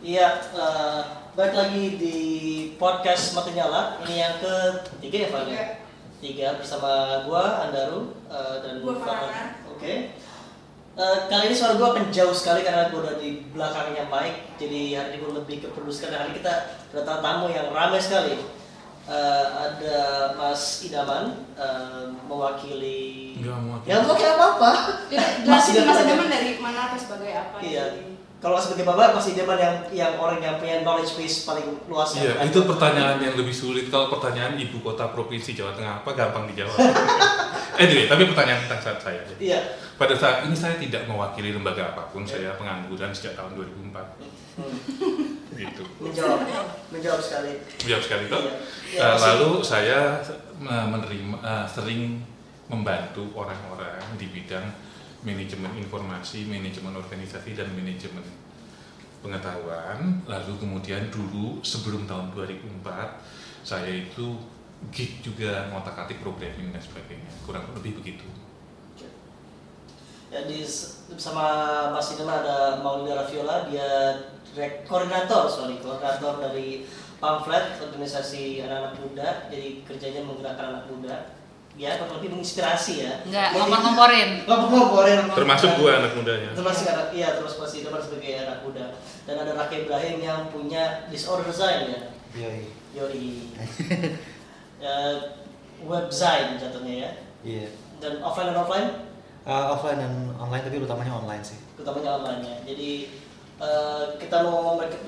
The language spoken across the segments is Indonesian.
Iya, eh, balik lagi di podcast Mati Nyala. Ini yang ketiga ya, Pak? Tiga. Tiga bersama gua Andaru eh, dan Gua Farhan. Farhan. Oke. Eh, kali ini suara gua akan jauh sekali karena gua udah di belakangnya mic. Jadi hari ini gua lebih ke karena hari ini kita kedatangan tamu yang ramai sekali. Eh, ada Mas Idaman eh, mewakili. Enggak mewakili. Ya mewakili apa Mas Idaman Mas aja. Idaman dari mana atau sebagai apa? Iya. Jadi, Kalau sebagai bapak Mas Idaman yang yang orang yang punya knowledge base paling luas ya. Iya, itu pertanyaan yang lebih sulit. Kalau pertanyaan ibu kota provinsi Jawa Tengah apa gampang dijawab. anyway, tapi pertanyaan tentang saat saya. Iya. Pada saat ini saya tidak mewakili lembaga apa pun. Saya pengangguran sejak tahun 2004. Hmm. Gitu. menjawab menjawab sekali Jawab sekali kok. Iya. Masih- lalu saya menerima eh, sering membantu orang-orang di bidang manajemen informasi, manajemen organisasi dan manajemen pengetahuan. Lalu kemudian dulu sebelum tahun 2004 saya itu gig juga ngotak-atik programming dan sebagainya. Kurang lebih begitu. ya di bersama Mas Idam ada Maulida Raviola dia koordinator sorry koordinator dari pamflet organisasi anak-anak muda jadi kerjanya menggerakkan anak muda ya kurang lebih menginspirasi ya Enggak, Jadi- ngompor-ngomporin. ngompor-ngomporin Termasuk gua anak mudanya. termasuk anak iya terus Mas Idam sebagai anak muda dan ada Raki Ibrahim yang punya disorder design ya Yoi. Yoi ya, web design jatuhnya ya Iya. dan offline dan offline Uh, offline dan online tapi utamanya online sih. utamanya online ya. Jadi eh, kita mau ngomong mereka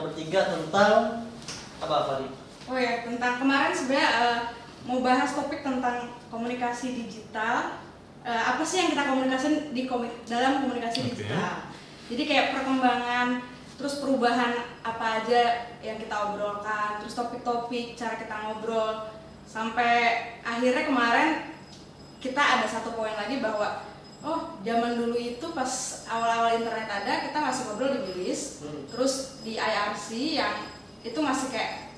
bertiga tentang apa apa nih? oh ya tentang kemarin sebenarnya eh, mau bahas topik tentang komunikasi digital. Eh, apa sih yang kita komunikasikan di dalam komunikasi Oke. digital? Jadi kayak perkembangan, terus perubahan apa aja yang kita obrolkan, terus topik-topik cara kita ngobrol, sampai akhirnya kemarin kita ada satu poin lagi bahwa oh zaman dulu itu pas awal-awal internet ada kita masih ngobrol di bilis Hmm. terus di IRC yang itu masih kayak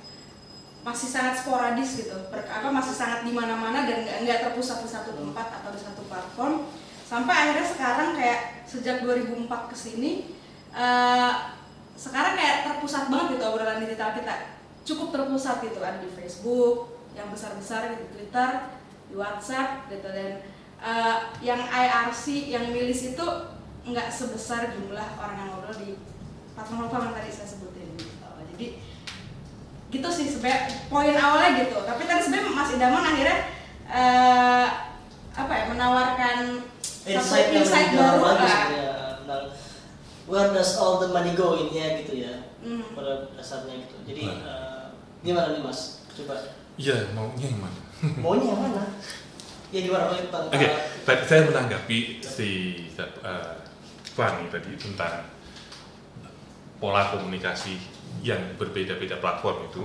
masih sangat sporadis gitu. Per- apa masih sangat di mana-mana dan nggak terpusat di satu tempat atau di satu platform. Sampai akhirnya sekarang kayak sejak 2004 ke sini eh, sekarang kayak terpusat banget gitu obrolan digital kita. Cukup terpusat gitu ada di Facebook yang besar-besar di Twitter di WhatsApp gitu. Dan eh, yang IRC yang milis itu nggak sebesar jumlah orang yang ngobrol di platform-platform yang tadi saya sebutin gitu. Jadi gitu sih sebenarnya poin awalnya gitu. Tapi tadi sebenarnya Mas Idaman akhirnya eh, apa ya menawarkan satu Insight yang insight lebih dalam baru lagi lah. sebenarnya tentang where does all the money go ini ya gitu ya Hmm. pada dasarnya gitu. Jadi Nah. eh, gimana nih mas? Coba Iya, maunya yang mana? maunya yang mana? Ya gimana Oke, eh, tadi saya menanggapi si uh, Fanny tadi tentang pola komunikasi yang berbeda-beda platform itu,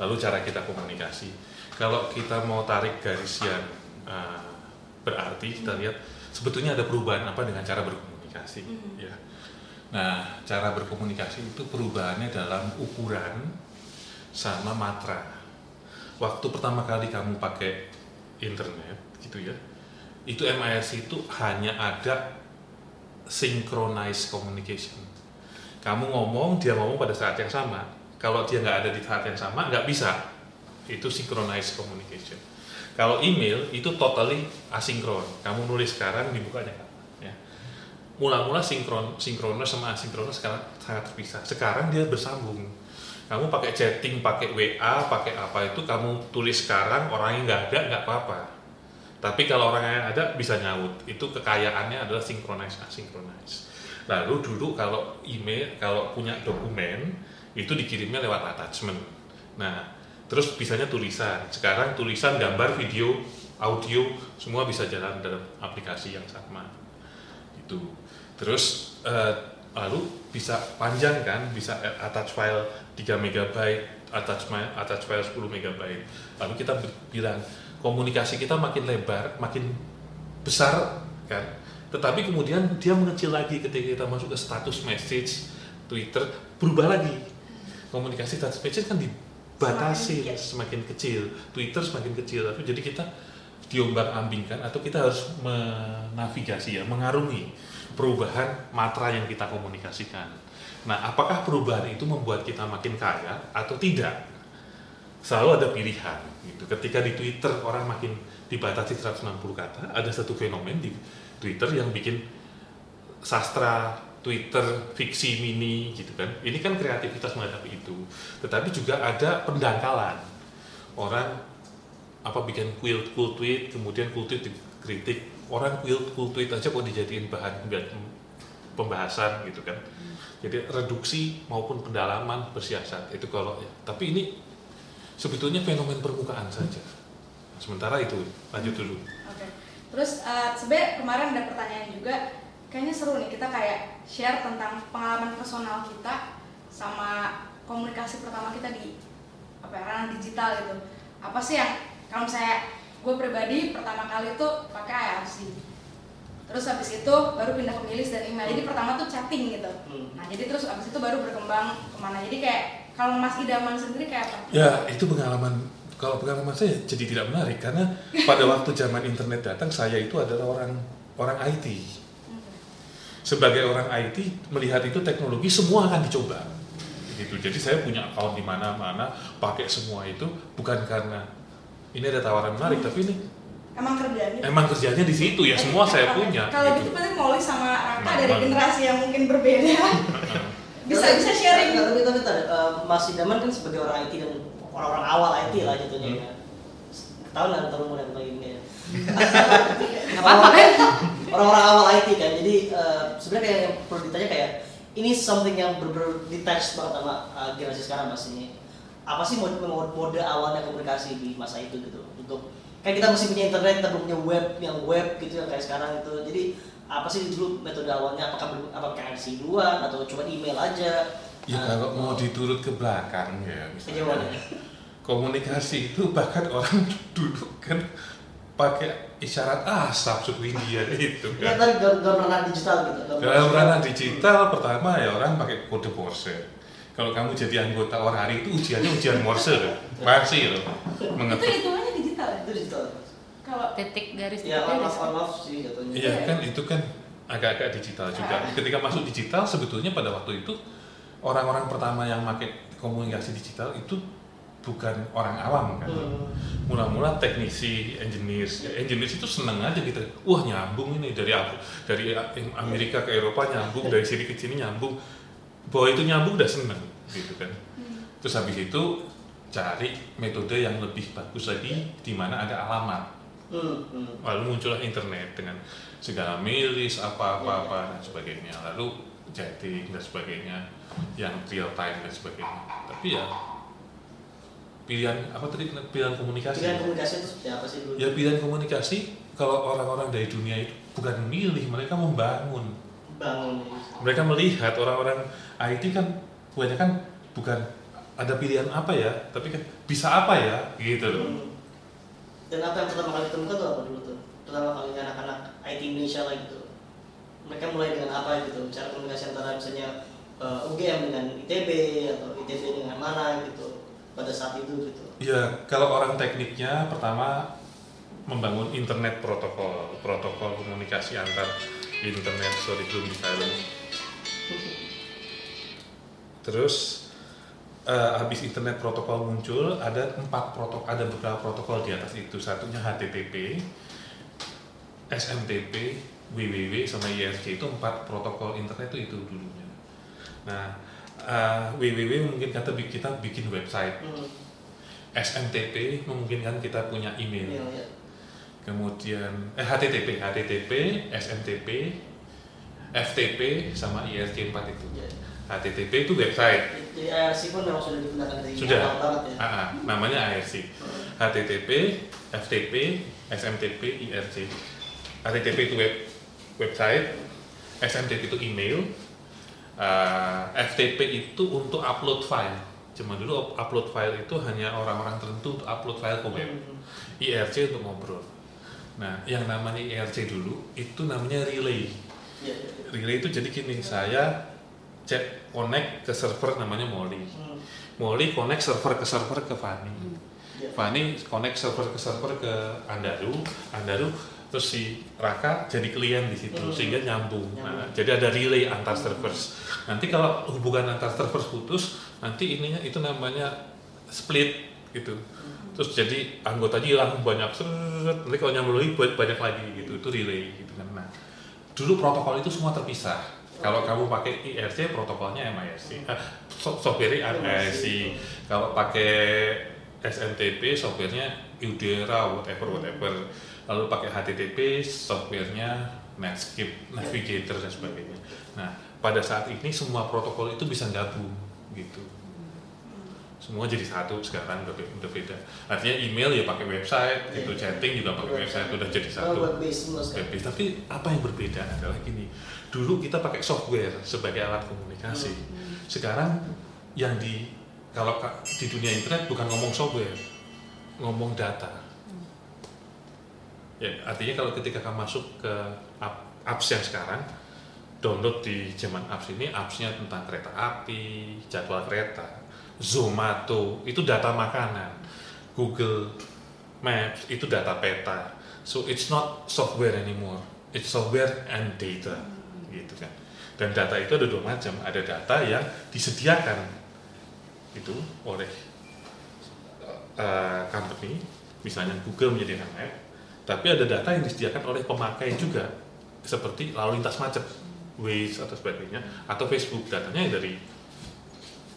lalu cara kita komunikasi. Kalau kita mau tarik garis yang uh, berarti, kita lihat sebetulnya ada perubahan apa dengan cara berkomunikasi. Mhm. Ya. Nah, cara berkomunikasi itu perubahannya dalam ukuran sama matra. Waktu pertama kali kamu pakai internet, gitu ya, itu MIRC itu hanya ada synchronized communication. Kamu ngomong, dia ngomong pada saat yang sama. Kalau dia nggak ada di saat yang sama, nggak bisa. Itu synchronized communication. Kalau email itu totally asinkron. Kamu nulis sekarang, dibukanya? Ya. Mula-mula sinkron, sinkronus sama asinkronus sekarang sangat terpisah. Sekarang dia bersambung. Kamu pakai chatting, pakai WA, pakai apa itu kamu tulis sekarang, orangnya nggak ada, nggak apa-apa. Tapi kalau orang yang ada bisa nyaut. Itu kekayaannya adalah synchronize asynchronize. Lalu dulu kalau email, kalau punya dokumen itu dikirimnya lewat attachment. Nah, terus bisanya tulisan. Sekarang tulisan, gambar, video, audio semua bisa jalan dalam aplikasi yang sama. Itu. Terus eh, lalu bisa panjang kan, bisa attach file 3 MB, attach file, attach file 10 MB. Lalu kita bilang komunikasi kita makin lebar, makin besar kan. Tetapi kemudian dia mengecil lagi ketika kita masuk ke status message Twitter berubah lagi. Komunikasi status message kan dibatasi Semakin semakin, kecil, Twitter semakin kecil. Tapi jadi kita diombang-ambingkan atau kita harus menavigasi ya, mengarungi perubahan matra yang kita komunikasikan. Nah, apakah perubahan itu membuat kita makin kaya atau tidak? Selalu ada pilihan. Gitu. Ketika di Twitter orang makin dibatasi 160 kata, ada satu fenomen di Twitter yang bikin sastra Twitter fiksi mini gitu kan. Ini kan kreativitas menghadapi itu. Tetapi juga ada pendangkalan. Orang apa bikin quilt cool tweet, kemudian cool tweet dikritik. Orang quilt cool tweet aja kok dijadiin bahan pembahasan gitu kan. Jadi reduksi maupun pendalaman bersiasat itu kalau ya. Tapi ini sebetulnya fenomen permukaan saja. Sementara itu lanjut dulu. Terus eh, sebenarnya kemarin ada pertanyaan juga, kayaknya seru nih kita kayak share tentang pengalaman personal kita sama komunikasi pertama kita di apa ya, ranah digital gitu. Apa sih yang kalau saya gue pribadi pertama kali itu pakai IRC. Terus habis itu baru pindah ke milis dan email. Jadi pertama tuh chatting gitu. Hmm. Nah jadi terus habis itu baru berkembang ke mana. Jadi kayak kalau Mas Idaman sendiri kayak apa? Ya, itu pengalaman kalau pengalaman saya jadi tidak menarik karena pada waktu zaman internet datang saya itu adalah orang orang IT. Sebagai orang IT melihat itu teknologi semua akan dicoba. Gitu. Jadi saya punya account di mana-mana, pakai semua itu bukan karena ini ada tawaran menarik, tapi ini Emang kerjanya emang kerjanya di situ ya semua saya punya. Kalau gitu. gitu berarti Molly sama Raka Nah, dari generasi yang mungkin berbeda. bisa bisa sharing. Tapi tapi eh, Mas Idaman kan sebagai orang IT dan orang-orang awal IT lah jatuhnya Hmm. ya. Tahu nggak terlalu muda begini ya. Nggak apa-apa kan? Orang-orang awal IT kan. Jadi eh, sebenarnya kayak yang perlu ditanya kayak ini something yang benar-benar detached banget sama eh, generasi sekarang Mas ini. Apa sih mode, mode, mode awalnya komunikasi di masa itu gitu untuk kan kita masih punya internet, kita punya web yang web gitu yang kayak sekarang itu. Jadi apa sih dulu metode awalnya? Apakah ber- apa pakai IRC duluan atau cuma email aja? Ya Eh, kalau mau diturut ke belakang ya misalnya komunikasi itu bahkan orang dulu kan pakai isyarat asap suku India itu Ya kan. tadi gak, gak pernah digital gitu. Dalam ranah digital pertama ya orang pakai kode Morse. Kalau kamu jadi anggota Orari itu ujiannya ujian Morse loh. Masih loh. Itu Mengetuk. hitungannya digital ya? Itu digital. Kalau titik garis Ya titik on off on off sih jatuhnya. Iya kan itu kan agak-agak digital juga. Ah. Ketika masuk digital sebetulnya pada waktu itu orang-orang pertama yang pakai komunikasi digital itu bukan orang awam kan. Hmm. Mula-mula teknisi, engineers, ya, engineers itu seneng aja gitu. Wah nyambung ini dari Af- dari Amerika ke Eropa nyambung, dari sini ke sini nyambung. Bahwa itu nyambung udah seneng gitu kan. Terus habis itu cari metode yang lebih bagus lagi di mana ada alamat Hmm. Hmm. lalu muncullah internet dengan segala milis apa-apa-apa dan sebagainya lalu chatting dan sebagainya yang real time dan sebagainya tapi ya pilihan apa tadi pilihan komunikasi Pilihan komunikasi itu seperti apa sih dulu? ya pilihan komunikasi kalau orang-orang dari dunia itu bukan memilih mereka membangun Bangun. mereka melihat orang-orang IT kan kebanyakan bukan ada pilihan apa ya tapi kan bisa apa ya gitu loh Hmm. Dan apa yang pertama kali ditemukan tuh apa dulu tuh? Pertama kali anak-anak IT Indonesia lah gitu. Mereka mulai dengan apa gitu? Cara komunikasi antara misalnya eh, UGM dengan ITB atau ITB dengan mana gitu pada saat itu gitu. Ya, kalau orang tekniknya pertama membangun internet protokol, protokol komunikasi antar internet, sorry belum di. Terus eh, habis internet protokol muncul, ada empat protokol, ada beberapa protokol di atas itu. Satunya HTTP, SMTP, WWW sama IRC itu empat protokol internet itu itu dulunya. Nah, eh, WWW mungkin kata kita bikin website. Hmm. SMTP memungkinkan kita punya email. Iya, iya. Kemudian eh HTTP, HTTP, SMTP, FTP sama IRC 4 itu. Iya. HTTP itu website. Jadi IRC pun memang sudah digunakan dari Sudah. awal banget ya. Ah, ah, namanya IRC. HTTP, FTP, SMTP, IRC. HTTP itu web website, SMTP itu email, ah, FTP itu untuk upload file. Cuma dulu up- upload file itu hanya orang-orang tertentu untuk upload file ke web. Hmm. IRC untuk ngobrol. Nah, yang namanya IRC dulu itu namanya relay. Iya, iya. Relay itu jadi gini, saya chat connect ke server namanya Molly. Hmm. Molly connect server ke server ke Fanny. Iya. Fanny connect server ke server ke Andaru. Andaru terus si Raka jadi klien di situ Hmm. sehingga nyambung. Nah, Nyambung. jadi ada relay antar servers. Nanti kalau hubungan antar servers putus, nanti ininya itu namanya split gitu. Terus jadi anggotanya hilang banyak, seret. nanti kalau nyambung lagi banyak lagi gitu. Itu relay gitu kan. Nah, dulu protokol itu semua terpisah. Kalau kamu pakai IRC protokolnya MIRC, eh, so- software MIRC. Kalau pakai SMTP softwarenya Udera whatever whatever. Lalu pakai HTTP softwarenya Netscape, Navigator dan sebagainya. Nah, pada saat ini semua protokol itu bisa gabung gitu. Semua jadi satu sekarang udah, udah beda. Artinya email ya pakai website, gitu Iya. chatting juga pakai website udah jadi Oh, satu web sekarang. web-based. Tapi apa yang berbeda adalah gini, dulu kita pakai software sebagai alat komunikasi. Sekarang yang di kalau ka- di dunia internet bukan ngomong software, ngomong data. Ya, artinya kalau ketika kamu masuk ke app- apps yang sekarang, download di zaman apps ini, appsnya tentang kereta api, jadwal kereta, Zomato, itu data makanan, Google Maps, itu data peta. So it's not software anymore, it's software and data, gitu kan. Dan data itu ada dua macam, ada data yang disediakan itu oleh uh, company, misalnya Google menyediakan map, tapi ada data yang disediakan oleh pemakai juga, seperti lalu lintas macet, Waze atau sebagainya, atau Facebook datanya dari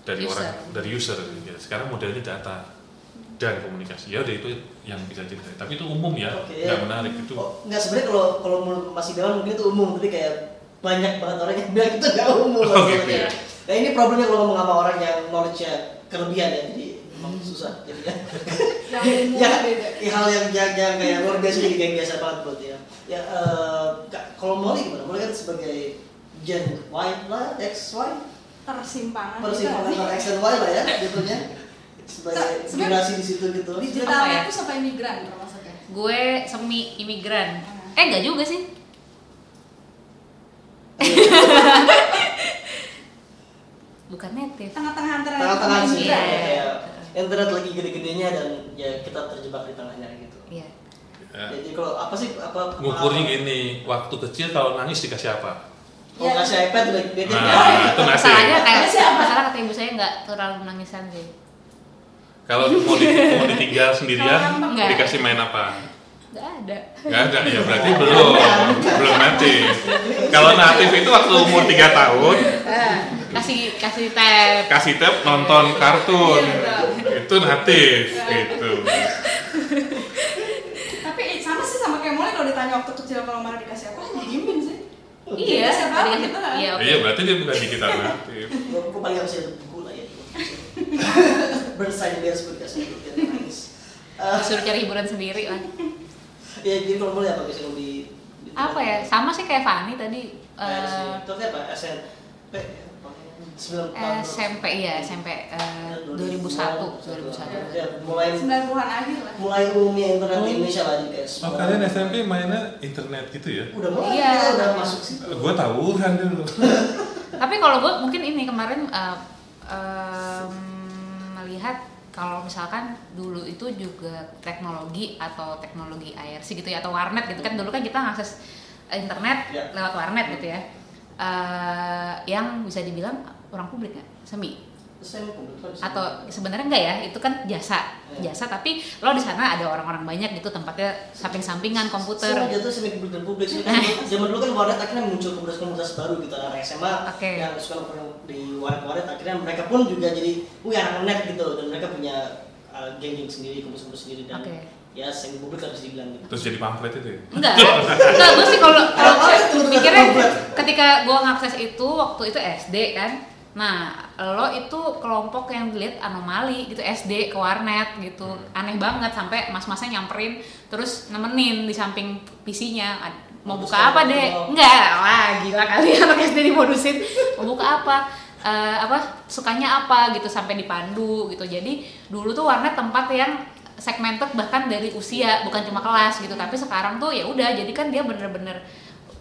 dari User. orang dari user. gitu. Sekarang modelnya data dan komunikasi ya udah itu yang bisa diceritain. Tapi itu umum ya, Oke, nggak ya. menarik itu. Oh, nggak sebenarnya kalau kalau menurut Mas Idawan mungkin itu umum, tapi kayak banyak banget orang yang bilang itu nggak umum. Oh, gitu ya. Nah ini problemnya kalau ngomong sama orang yang knowledge-nya kelebihan ya, jadi emang susah. Jadi ya, yang ya, ya, hal yang yang, yang kayak luar biasa jadi kayak biasa banget buat ya. Ya eh, Kak, kalau Molly gimana? Molly kan sebagai Gen Y lah, X Y, tersimpangan persimpangan gitu. antara X dan Y lah ya, jatuhnya sebagai Sebenarnya- generasi di situ gitu. digital Apa ya? itu sampai migran termasuknya Gue semi imigran. Eh enggak juga sih. Bukan native. tengah-tengah antara Tengah-tengah sih, Iya. imigran. ya, kayak internet lagi gede-gedenya dan ya kita terjebak di tengahnya gitu. Iya. Ya. Jadi kalau apa sih apa Ngukurnya gini, waktu kecil kalau nangis dikasih apa? Kalau Ya. kasih iPad udah beda Nah, itu nasi. Masalahnya kayak Siapa? masalah kata ibu saya nggak terlalu nangisan sih. Kalau mau, di, mau ditinggal sendirian, enggak. dikasih main apa? Nggak ada. Gak ada, ya berarti belum, belum natif. Kalau natif itu waktu umur 3 tahun, Eh, kasih kasih tab kasih tab nonton iya, kartun. Iya, iya. itu natif itu tapi eh, sama sih sama kayak mulai kalau ditanya waktu kecil kalau marah dikasih apa hanya diemin sih. Iya siapa gitu kan. Iya, gitu iya, okay. iya berarti dia bukan digital natif. Gue paling harus ada buku lah ya. Bersaing dia seperti kasih suruh cari hiburan sendiri lah. Ya jadi kalau boleh apa sih kalau di apa ya? Sama sih kayak Fani tadi eh, terus itu apa? SN SMP iya, eh, ya, SMP uh, 2001, 2001. 2001. mulai 90-an akhir lah. Mulai umumnya internet oh. Indonesia lagi guys. Oh, kalian SMP mainnya internet gitu ya? Udah mulai, iya. Ya, udah masuk sih. Eh, gue tahu kan dulu. Tapi kalau gue mungkin ini kemarin uh, uh, melihat kalau misalkan dulu itu juga teknologi atau teknologi IRC gitu ya atau warnet gitu kan dulu kan kita ngakses internet yeah. lewat warnet gitu ya Eh, yang bisa dibilang orang publik nggak semi di situ. atau sebenarnya enggak ya itu kan jasa Ya. jasa tapi lo di sana ada orang-orang banyak gitu tempatnya samping-sampingan komputer Semua jatuh semi publik dan publik sih. Kan Zaman dulu kan warnet akhirnya muncul komunitas-komunitas baru gitu anak SMA Oke. yang suka di warnet-warnet akhirnya mereka pun juga jadi wih anak net gitu dan mereka punya uh, geng-geng sendiri, komunitas sendiri dan Oke. Ya semi publik harus dibilang gitu. Terus jadi pamflet itu ya? enggak. Enggak gue sih kalau kalau mikirnya ketika gue ngakses itu waktu itu SD kan. Nah lo itu kelompok yang dilihat anomali gitu SD ke warnet gitu. Aneh banget sampai mas-masnya nyamperin terus nemenin di samping PC-nya. Mau Modus buka apa deh gitu. enggak. Wah gila kali anak SD dimodusin mau buka apa? Eh, apa? Sukanya apa gitu sampai dipandu gitu. Jadi dulu tuh warnet tempat yang segmented bahkan dari usia bukan cuma kelas gitu. Tapi sekarang tuh ya udah jadi kan dia bener-bener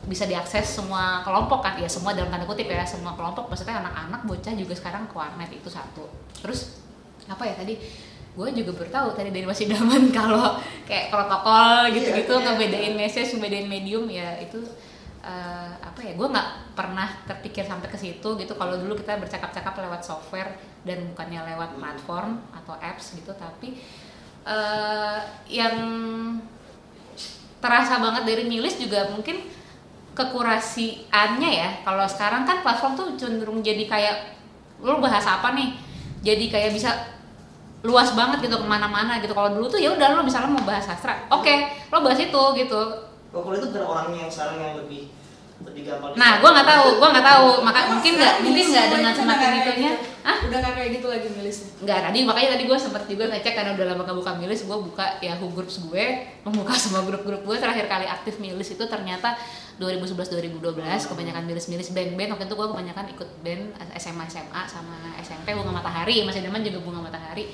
bisa diakses semua kelompok kan. Ya semua dalam tanda kutip ya semua kelompok. Maksudnya anak-anak bocah juga sekarang ke warnet itu satu. Terus apa ya tadi? Gue juga baru tahu tadi dari masih daman kalau kayak protokol gitu-gitu Iya, iya. ngebedain message ngebedain medium ya itu eh, apa ya gue nggak pernah terpikir sampai ke situ gitu. Kalau dulu kita bercakap-cakap lewat software dan bukannya lewat platform atau apps gitu tapi eh, yang terasa banget dari milis juga mungkin kekurasiannya ya. Kalau sekarang kan platform tuh cenderung jadi kayak lu bahas apa nih? Jadi kayak bisa luas banget gitu ke mana-mana gitu. Kalau dulu tuh ya udah lo misalnya mau bahas sastra oke lo bahas itu gitu. Oh, kalau itu bukan orangnya yang sekarang yang lebih nah gue nggak tahu gue nggak tahu. Maka Emang mungkin nggak mungkin nggak dengan semakin nggak itunya gitu? ah udah nggak kayak gitu lagi milisnya Enggak, tadi makanya tadi gue sempet juga ngecek karena udah lama gak buka milis gue buka Yahoo Groups gue membuka semua grup-grup gue. Terakhir kali aktif milis itu ternyata 2011-2012 kebanyakan milis-milis band-band waktu itu gue kebanyakan ikut band SMA SMA sama SMP Bunga Matahari. Masih zaman juga Bunga Matahari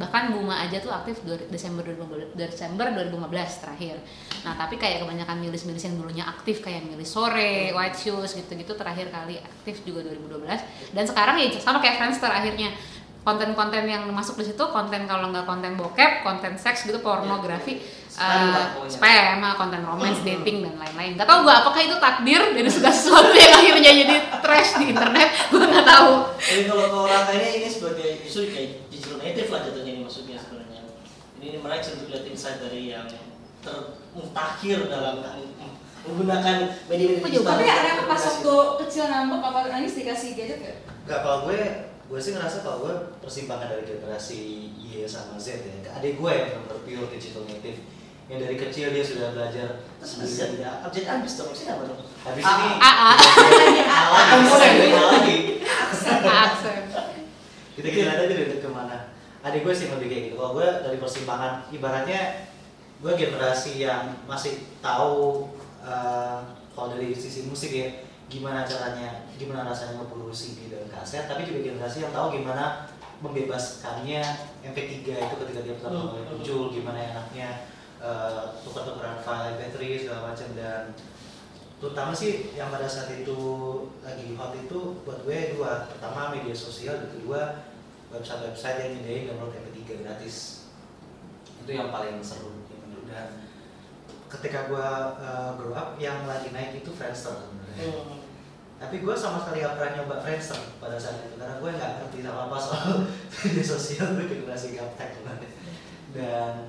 bahkan Bunga aja tuh aktif Desember 2015 Desember 2015 terakhir. Nah tapi kayak kebanyakan milis-milis yang dulunya aktif kayak milis sore White Shoes gitu-gitu terakhir kali aktif juga 2012 dan sekarang ya sama kayak Friendster akhirnya konten-konten yang masuk di situ konten kalau nggak konten bokep konten seks gitu pornografi Spam eh, lah pokoknya. spam ah, konten romance dating dan lain-lain. Nggak tahu gue apakah itu takdir dari segala sesuatu yang akhirnya jadi trash di internet? Gue nggak tahu. Jadi kalau ke orang ini ini sebagai justru kayak native lah jatuhnya ini maksudnya sebenarnya. Ini, ini menarik sih untuk lihat insight dari yang termutakhir dalam menggunakan media-media digital. tapi ada pas waktu kecil ngambek apa nangis dikasih gadget gak? Enggak, kalau gue, gue sih ngerasa kalau gue persimpangan dari generasi Y sama Z ya. Adik gue yang benar pure digital native. Yang dari kecil dia sudah belajar Terus bisa ya, abjad abis dong maksudnya apa dong? Habis ini Akan mulai lagi. aksen Kita lihat aja udah ke mana. Adik gue sih lebih kayak gitu. Kalau gue dari persimpangan, ibaratnya gue generasi yang masih tahu eh, kalau dari sisi musik ya gimana caranya, gimana rasanya ngeproduksi CD dan kaset, tapi juga generasi yang tahu gimana membebaskannya MP3 itu ketika dia pertama Hmm, kali hmm. muncul, gimana enaknya eh, tukar-tukaran file MP3 segala macam dan terutama sih yang pada saat itu lagi hot itu buat gue dua pertama media sosial dan kedua website-website yang nyediain download MP3 gratis itu yang paling seru gitu. dan ketika gue uh, grow up yang lagi naik itu Friendster sebenarnya Hmm. tapi gue sama sekali gak pernah nyoba Friendster pada saat itu karena gue nggak ngerti sama apa soal media sosial gue generasi gaptek banget dan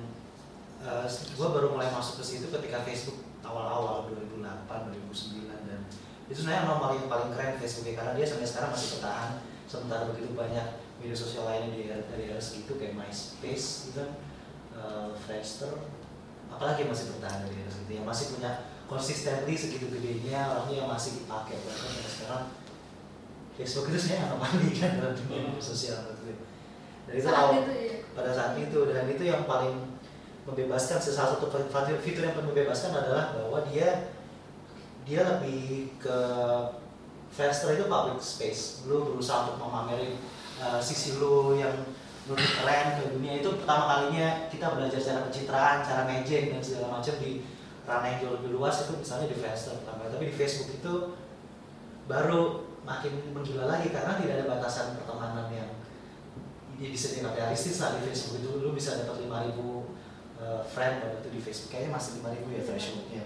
gue baru mulai masuk ke situ ketika Facebook awal-awal 2008 2009 dan itu sebenarnya anomali yang paling keren Facebook karena dia sampai sekarang masih bertahan sementara begitu banyak media sosial lainnya di era, dari era segitu kayak MySpace gitu uh, Friendster apalagi yang masih bertahan dari era segitu yang masih punya consistently segitu gedenya orangnya yang masih dipakai bahkan sampai sekarang Facebook itu sebenarnya anomali kan dalam dunia media sosial menurut. Dan itu Saat itu ya. pada saat itu dan itu yang paling membebaskan salah satu fitur yang paling membebaskan adalah bahwa dia dia lebih ke Friendster itu public space lu berusaha untuk memamerin uh, sisi lu yang lu keren ke dunia itu pertama kalinya kita belajar cara pencitraan cara magic dan segala macam di ranah yang jauh lebih luas itu misalnya di Friendster pertama. Tapi di Facebook itu baru makin menggila lagi karena tidak ada batasan pertemanan yang bisa realistis lah di Facebook itu. Lu bisa dapat 5000 uh, friend waktu itu di Facebook. Kayaknya masih 5000 ya thresholdnya.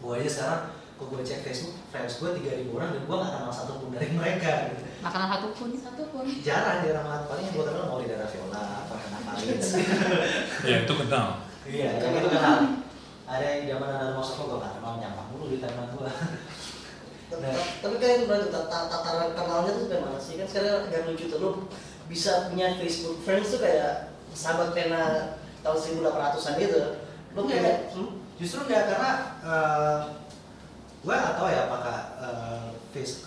Gue aja sekarang kalau gue cek Facebook friends gue 3000 orang dan gue gak kenal satupun dari mereka gitu. makanan satu pun Satu pun. jarang jarang banget paling yang gue kenal mau di daerah Viola apa kena Paris ya itu kenal iya yang itu kenal ada yang zaman ada masuk gue gak kenal nyampah mulu di timeline gue Nah. Tapi kan itu berarti tata- tataran kenalnya tuh kayak mana sih? Kan sekarang agak lucu tuh lu bisa punya Facebook friends tuh kayak sahabat pena tahun 1800-an gitu. Lu Iya. punya hmm? Justru enggak karena uh, gue gak tahu ya apakah uh, face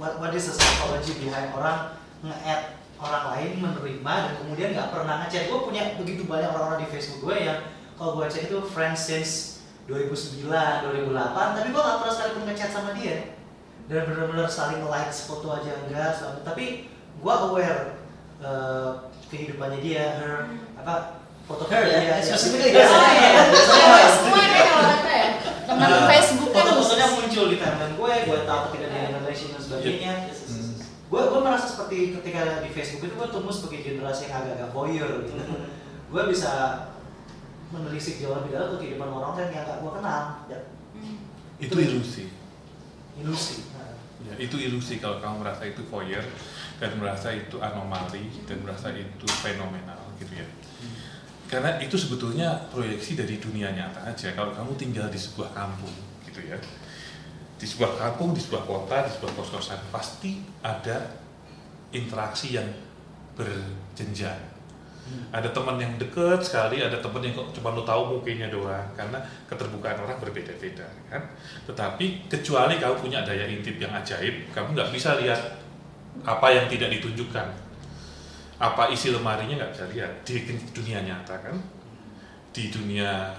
what, what is the psychology behind orang nge-add orang lain menerima dan kemudian nggak pernah ngechat. Gue punya begitu banyak orang-orang di Facebook gue yang kalau gue cek itu friends since 2009, 2008 tapi gue gak pernah sekali pun ngechat sama dia. Dan benar-benar saling like foto aja enggak sama- tapi gue aware uh, kehidupannya dia her apa foto Her ya, dia. Specifically ya, ya. Oh, iya. biasanya Semua deh kalau kata ya. Teman Nah, Facebook kan. Foto-fotonya muncul di timeline gue, gue tahu ketika dia di Indonesia dan sebagainya. Hmm. gue gue merasa seperti ketika di Facebook itu gue tumbuh sebagai generasi yang agak-agak voyeur gitu. Gue bisa menelisik jauh lebih dalam ke kehidupan orang lain yang gak gue kenal. Ya, Hmm. Itu ilusi. ilusi. Nah, Ya, itu ilusi kalau kamu merasa itu voyeur dan merasa itu anomali dan merasa itu fenomenal gitu ya. Karena itu sebetulnya proyeksi dari dunia nyata aja. Kalau kamu tinggal di sebuah kampung gitu ya, di sebuah kampung, di sebuah kota, di sebuah kos-kosan pasti ada interaksi yang berjenjang. Ada teman yang deket sekali, ada teman yang kok cuma lo tahu mukanya doang karena keterbukaan orang berbeda-beda kan. Tetapi kecuali kamu punya daya intip yang ajaib, kamu nggak bisa lihat apa yang tidak ditunjukkan. Apa isi lemarinya nggak bisa lihat di dunia nyata kan. Di dunia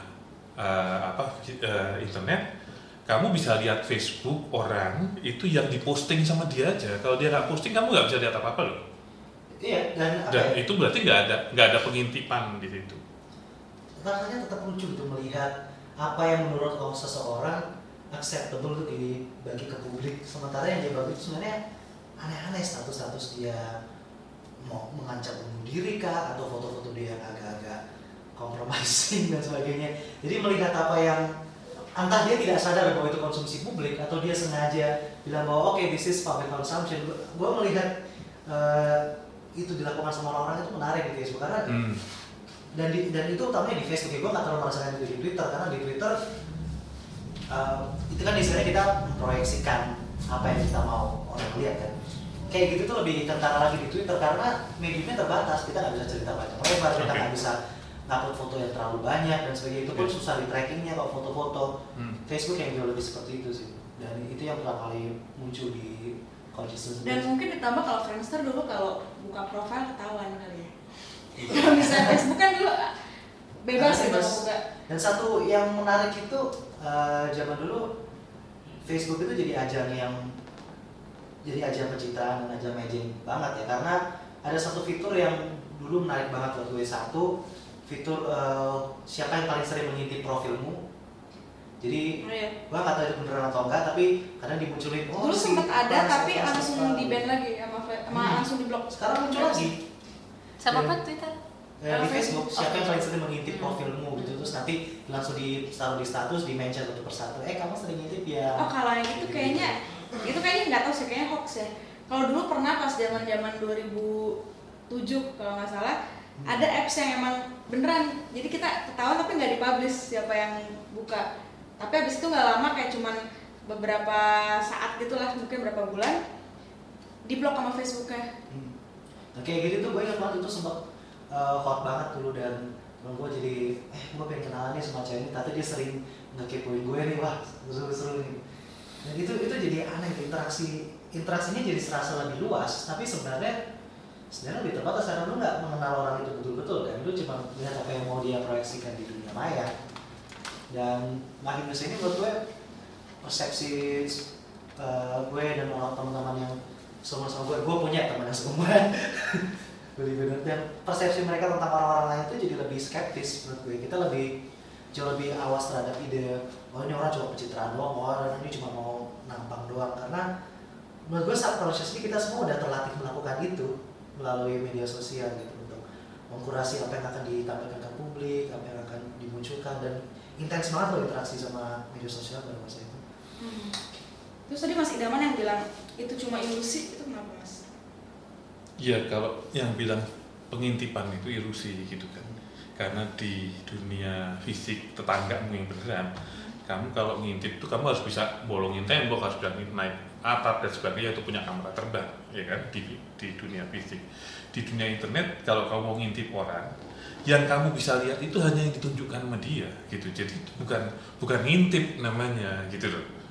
eh, apa eh, internet kamu bisa lihat Facebook orang itu yang diposting sama dia aja. Kalau dia nggak posting, kamu nggak bisa lihat apa-apa loh. iya dan apa Dan ya, itu berarti nggak ada nggak ada pengintipan di situ. rasanya tetap lucu untuk melihat apa yang menurut orang seseorang acceptable untuk dibagi ke publik sementara yang dia bagi itu sebenarnya aneh-aneh status-status dia mau mengancam bunuh diri kah atau foto-foto dia yang agak-agak compromising dan sebagainya. Jadi melihat apa yang entah dia tidak sadar bahwa itu konsumsi publik atau dia sengaja bilang bahwa oke this is public consumption. Gue melihat eh, itu dilakukan sama orang-orang itu menarik di Facebook karena Hmm. dan di, dan itu utamanya di Facebook ya gue nggak terlalu merasakan itu di Twitter karena di Twitter uh, itu kan istilahnya kita memproyeksikan apa yang kita mau orang lihat kan kayak gitu tuh lebih kentara lagi di Twitter karena mediumnya terbatas kita nggak bisa cerita banyak lebar kita nggak bisa ngupload foto yang terlalu banyak dan sebagainya itu pun Oke. susah di trackingnya kalau foto-foto Hmm. Facebook yang jauh lebih seperti itu sih dan itu yang pertama kali muncul di consciousness Dan mungkin ditambah kalau Friendster dulu kalau buka profil ketahuan kali ya. Kalau misalnya Facebook kan dulu bebas Ah, ya kalau buka. Dan satu yang menarik itu eh, zaman dulu Facebook itu jadi ajang yang jadi ajang pencitraan dan ajang magic banget ya karena ada satu fitur yang dulu menarik banget buat gue satu fitur eh, siapa yang paling sering mengintip profilmu jadi Oh, iya. gue nggak tahu itu beneran atau enggak tapi kadang dimunculin oh, Dulu si sempat ada tapi langsung di ban lagi sama sama Hmm. langsung di blok. sekarang muncul lagi Sama Iya. apa Twitter? Eh, di Facebook Facebook. siapa yang paling sering mengintip Hmm. profilmu gitu terus nanti langsung di taruh di status di mention satu persatu eh kamu sering ngintip ya Oh kalau yang itu kayaknya itu kayaknya nggak tahu sih kayaknya hoax ya. Kalau dulu pernah pas zaman zaman 2007 kalau nggak salah ada apps yang emang beneran. Jadi kita ketahuan tapi nggak dipublish siapa yang buka. Tapi habis itu nggak lama kayak cuman beberapa saat gitulah mungkin berapa bulan di blok sama Facebooknya. Hmm. Nah kayak gitu tuh gue ingat banget itu sempat uh, hot banget dulu dan temen gue jadi eh gue pengen kenalan nih sama cewek ini tapi dia sering ngekepoin gue nih wah seru-seru nih dan itu itu jadi aneh interaksi interaksinya jadi serasa lebih luas tapi sebenarnya sebenarnya lebih terbatas karena lu nggak mengenal orang itu betul-betul kan lu cuma lihat apa yang mau dia proyeksikan di dunia maya. Dan makin ke sini menurut gue persepsi uh, gue dan orang teman-teman yang sama-sama gue, gue punya teman yang seumuran beli bener dan persepsi mereka tentang orang-orang lain itu jadi lebih skeptis menurut gue. Kita lebih jauh lebih awas terhadap ide oh ini orang cuma pencitraan doang oh orang ini cuma mau nampang doang karena menurut gue subconsciously kita semua udah terlatih melakukan itu melalui media sosial gitu untuk mengkurasi apa yang akan ditampilkan ke publik apa yang akan dimunculkan dan intens banget loh interaksi sama media sosial pada masa itu terus tadi Mas Idaman yang bilang itu cuma ilusi itu kenapa Mas? Iya, kalau yang bilang pengintipan itu ilusi gitu kan. Karena di dunia fisik tetangga yang beneran, kamu kalau ngintip itu kamu harus bisa bolongin tembok, harus bisa naik atap dan sebagainya itu punya kamera terbang, ya kan di di dunia fisik. Di dunia internet kalau kamu mau ngintip orang, yang kamu bisa lihat itu hanya yang ditunjukkan sama dia gitu. Jadi bukan bukan ngintip namanya gitu loh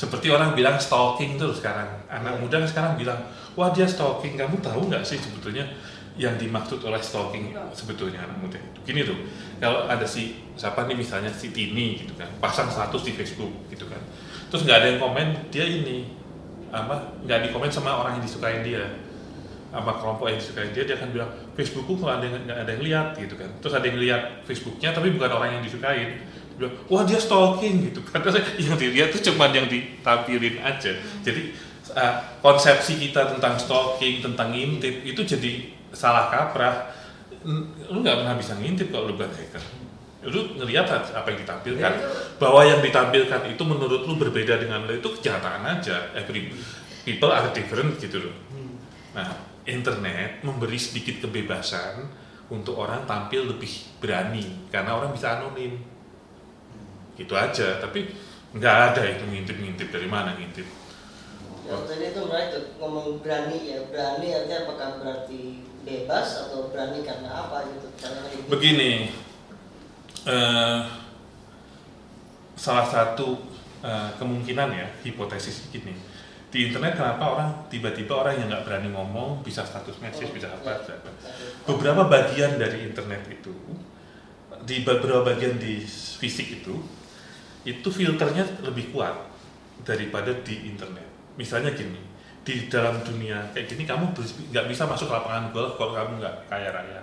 seperti orang bilang stalking tuh sekarang anak Iya. muda sekarang bilang wah dia stalking kamu tahu nggak sih sebetulnya yang dimaksud oleh stalking Enggak. sebetulnya anak muda itu. Gini tuh kalau ada si siapa nih misalnya si Tini gitu kan pasang status di Facebook gitu kan terus nggak ada yang komen dia ini apa nggak dikomen sama orang yang disukain dia sama kelompok yang disukain dia dia akan bilang Facebookku kok ada yang nggak ada yang lihat gitu kan. Terus ada yang lihat Facebooknya tapi bukan orang yang disukain. Dia bilang wah dia stalking gitu kan. Terus yang dilihat tuh cuma yang ditampilin aja. Jadi uh, konsepsi kita tentang stalking, tentang ngintip itu jadi salah kaprah. Lu nggak pernah bisa ngintip kalau lu bukan hacker. Lu ngelihat apa yang ditampilkan, bahwa yang ditampilkan itu menurut lu berbeda dengan lu itu kejahatan aja. Every people are different gitu loh. Nah, internet memberi sedikit kebebasan untuk orang tampil lebih berani karena orang bisa anonim. Gitu aja, tapi nggak ada itu ngintip-ngintip dari mana ngintip. Ya, tadi itu menarik tuh ngomong berani ya berani artinya apakah berarti bebas atau berani karena apa gitu karena gitu. Begini, eh, salah satu eh, kemungkinan ya hipotesis gini di internet kenapa orang tiba-tiba orang yang nggak berani ngomong bisa status message bisa apa bisa apa. beberapa bagian dari internet itu di beberapa bagian di fisik itu itu filternya lebih kuat daripada di internet misalnya gini di dalam dunia kayak gini kamu nggak bisa masuk lapangan golf kalau kamu nggak kaya raya.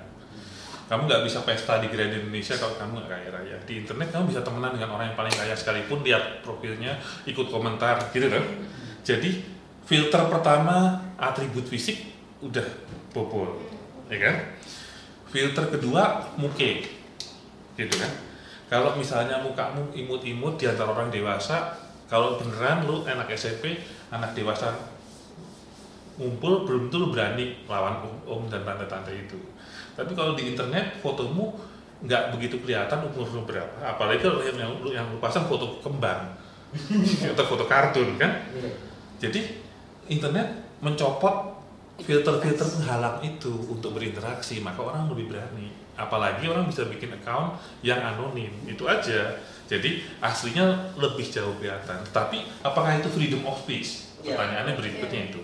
Kamu nggak bisa pesta di Grand Indonesia kalau kamu nggak kaya raya. Di internet kamu bisa temenan dengan orang yang paling kaya sekalipun lihat profilnya ikut komentar gitu kan? Jadi filter pertama atribut fisik udah bobol ya kan? Filter kedua muke gitu kan? Kalau misalnya mukamu imut-imut di antara orang dewasa kalau beneran lu anak SMP anak dewasa ngumpul belum tentu lu berani lawan om, om dan tante-tante itu tapi kalau di internet fotomu nggak begitu kelihatan umur lu berapa apalagi kalau yang, yang, lu- yang lu pasang foto kembang atau foto kartun kan Iya. jadi internet mencopot filter-filter penghalang itu untuk berinteraksi, maka orang lebih berani. Apalagi orang bisa bikin account yang anonim, itu aja. Jadi aslinya lebih jauh kelihatan. Tapi apakah itu freedom of speech? Ya. Pertanyaannya berikutnya itu.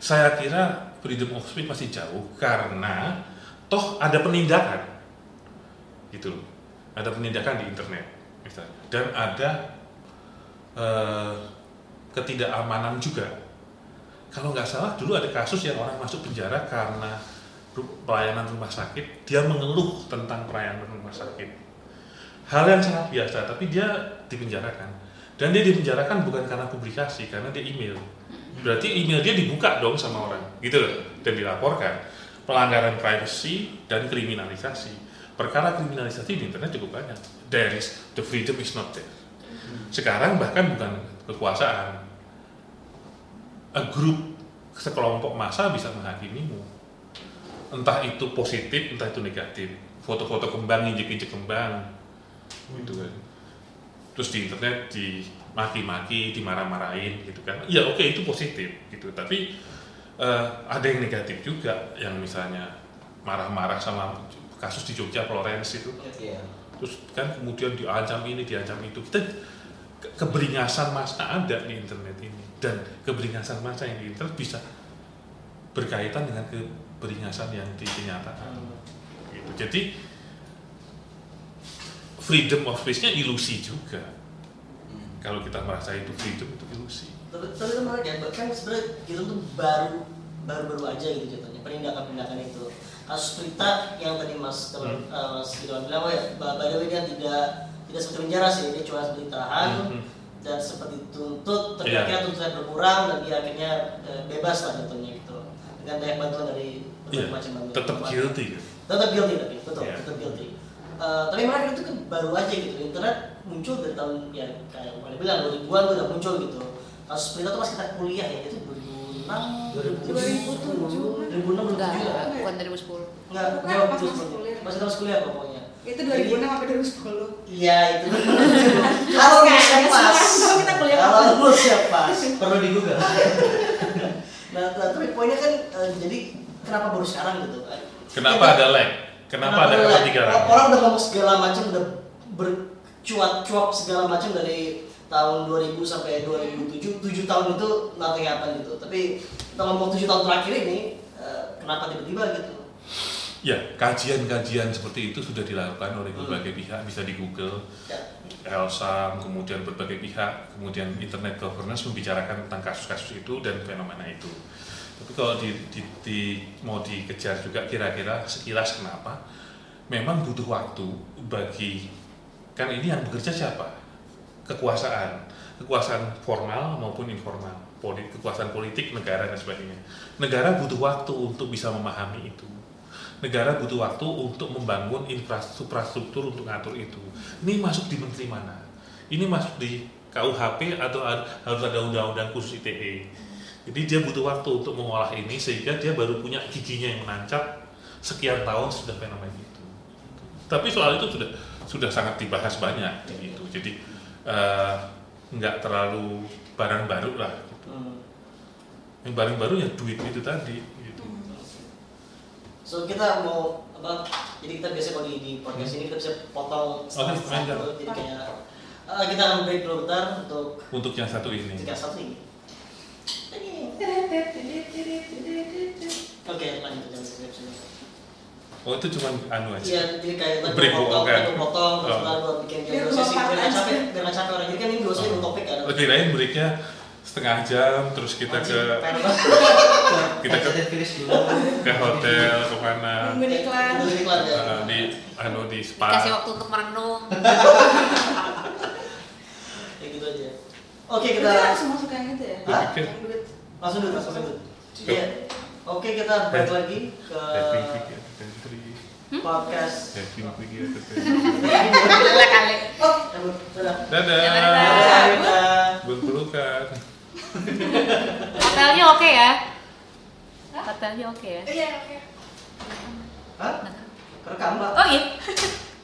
Saya kira freedom of speech masih jauh karena toh ada penindakan, gitu loh. Ada penindakan di internet, misalnya, dan ada eh, ketidakamanan juga. Kalau nggak salah dulu ada kasus yang orang masuk penjara karena pelayanan rumah sakit, dia mengeluh tentang pelayanan rumah sakit. Hal yang sangat biasa, tapi dia dipenjarakan. Dan dia dipenjarakan bukan karena publikasi, karena dia email. Berarti email dia dibuka dong sama orang, gitu loh, dan dilaporkan. Pelanggaran privacy dan kriminalisasi. Perkara kriminalisasi di internet cukup banyak. There is, the freedom is not there. Sekarang bahkan bukan kekuasaan, a group sekelompok massa bisa menghakimimu entah itu positif entah itu negatif foto-foto kembang injek-injek kembang gitu kan terus di internet dimaki-maki dimarah-marahin gitu kan. Ya oke itu positif gitu. Tapi eh, ada yang negatif juga yang misalnya marah-marah sama kasus di Jogja Florence itu. Iya. terus kan kemudian diancam ini diancam itu. Kita ke- keberingasan masa ada di internet ini. Dan keberingasan masa yang di internet bisa berkaitan dengan keberingasan yang di kenyataan gitu. jadi freedom of speech-nya ilusi juga kalau kita merasa itu freedom itu ilusi tapi tapi itu menarik ya bahkan sebenarnya kita tuh baru baru baru aja gitu jatuhnya penindakan penindakan itu kasus berita yang tadi mas Hmm. eh, mas Ridwan bilang oh ya by by the way dia tidak tidak seperti penjara sih dia cuma ditahan Mhm. dan seperti dituntut tapi Iya. akhirnya tuntutan berkurang dan dia akhirnya eh, bebas lah jatuhnya gitu dengan banyak bantuan dari berbagai Iya, macam bantuan tetap guilty kan tetap guilty tapi betul Iya. tetap guilty Eh, tapi menarik itu kan baru aja gitu internet muncul dari tahun ya kayak yang bilang 2000-an tuh udah muncul gitu kasus berita tuh pas kita kuliah ya itu 2006 2007. 2006 Enggak, 2007 ya bukan 2010. enggak jauh pas masih kuliah. pas kita masih kuliah pokoknya Itu 2006 sampai 2010. iya itu kalau pas semua kita kuliah kalau yang pas Perlu di Google. nah, nah, tapi poinnya kan eh, jadi kenapa baru sekarang gitu kenapa Kita- ada lag kenapa ada lag? ketinggalan Orang udah ngomong segala macam udah bercuat-cuap segala macam dari tahun 2000 sampai 2007 7 tahun itu nothing happen gitu. Tapi kita ngomong 7 tahun terakhir ini eh, kenapa tiba-tiba gitu? Ya, kajian-kajian seperti itu sudah dilakukan oleh berbagai pihak, bisa di Google, ya. Elsam, kemudian berbagai pihak, kemudian Internet Governance membicarakan tentang kasus-kasus itu dan fenomena itu. Tapi kalau di, di- di- mau dikejar juga kira-kira sekilas kenapa, memang butuh waktu bagi, kan ini yang bekerja siapa? Kekuasaan, kekuasaan formal maupun informal. politik, kekuasaan politik negara dan sebagainya. Negara butuh waktu untuk bisa memahami itu. Negara butuh waktu untuk membangun infrastruktur untuk ngatur itu. Ini masuk di menteri mana? Ini masuk di KUHP atau harus ada undang-undang khusus ITE. Jadi dia butuh waktu untuk mengolah ini sehingga dia baru punya giginya yang menancap sekian tahun sudah fenomena itu. Tapi soal itu sudah sudah sangat dibahas banyak gitu. Jadi eh, nggak terlalu barang baru lah. Gitu. Hmm. Yang barang baru ya duit itu tadi. Gitu. So kita mau apa? Jadi kita biasa kalau di, di podcast ini kita bisa potong setengah dong. dulu. Jadi kayak eh, kita akan break dulu bentar untuk Untuk yang satu ini. tiga satu ini. Oke lanjut jangan sini. Oh itu cuma anu aja. Iya jadi kayak tadi Break gua potong, kan? potong terus Oh. gua bikin jam sesi lompat biar nggak capek biar nggak capek orang. Jadi kan ini dua sesi topik kan. Oh, kirain breaknya setengah jam terus kita ke kita ke, ke hotel ke mana Nungguin iklan. Itu iklan ya. Eh, di anu di spa. Kasih waktu untuk merenung. Ya gitu aja. Oke Kita langsung masuk yang itu ya. Pikir Yang duit. langsung dulu langsung dulu. Ke- Iya. Oke kita balik lagi ke podcast. kali. Oh. Dadah. Dadah. Berpelukan. Hotelnya oke ya? Hotelnya oke ya? Iya, oke. Hah? Kerekam mbak. Oh iya.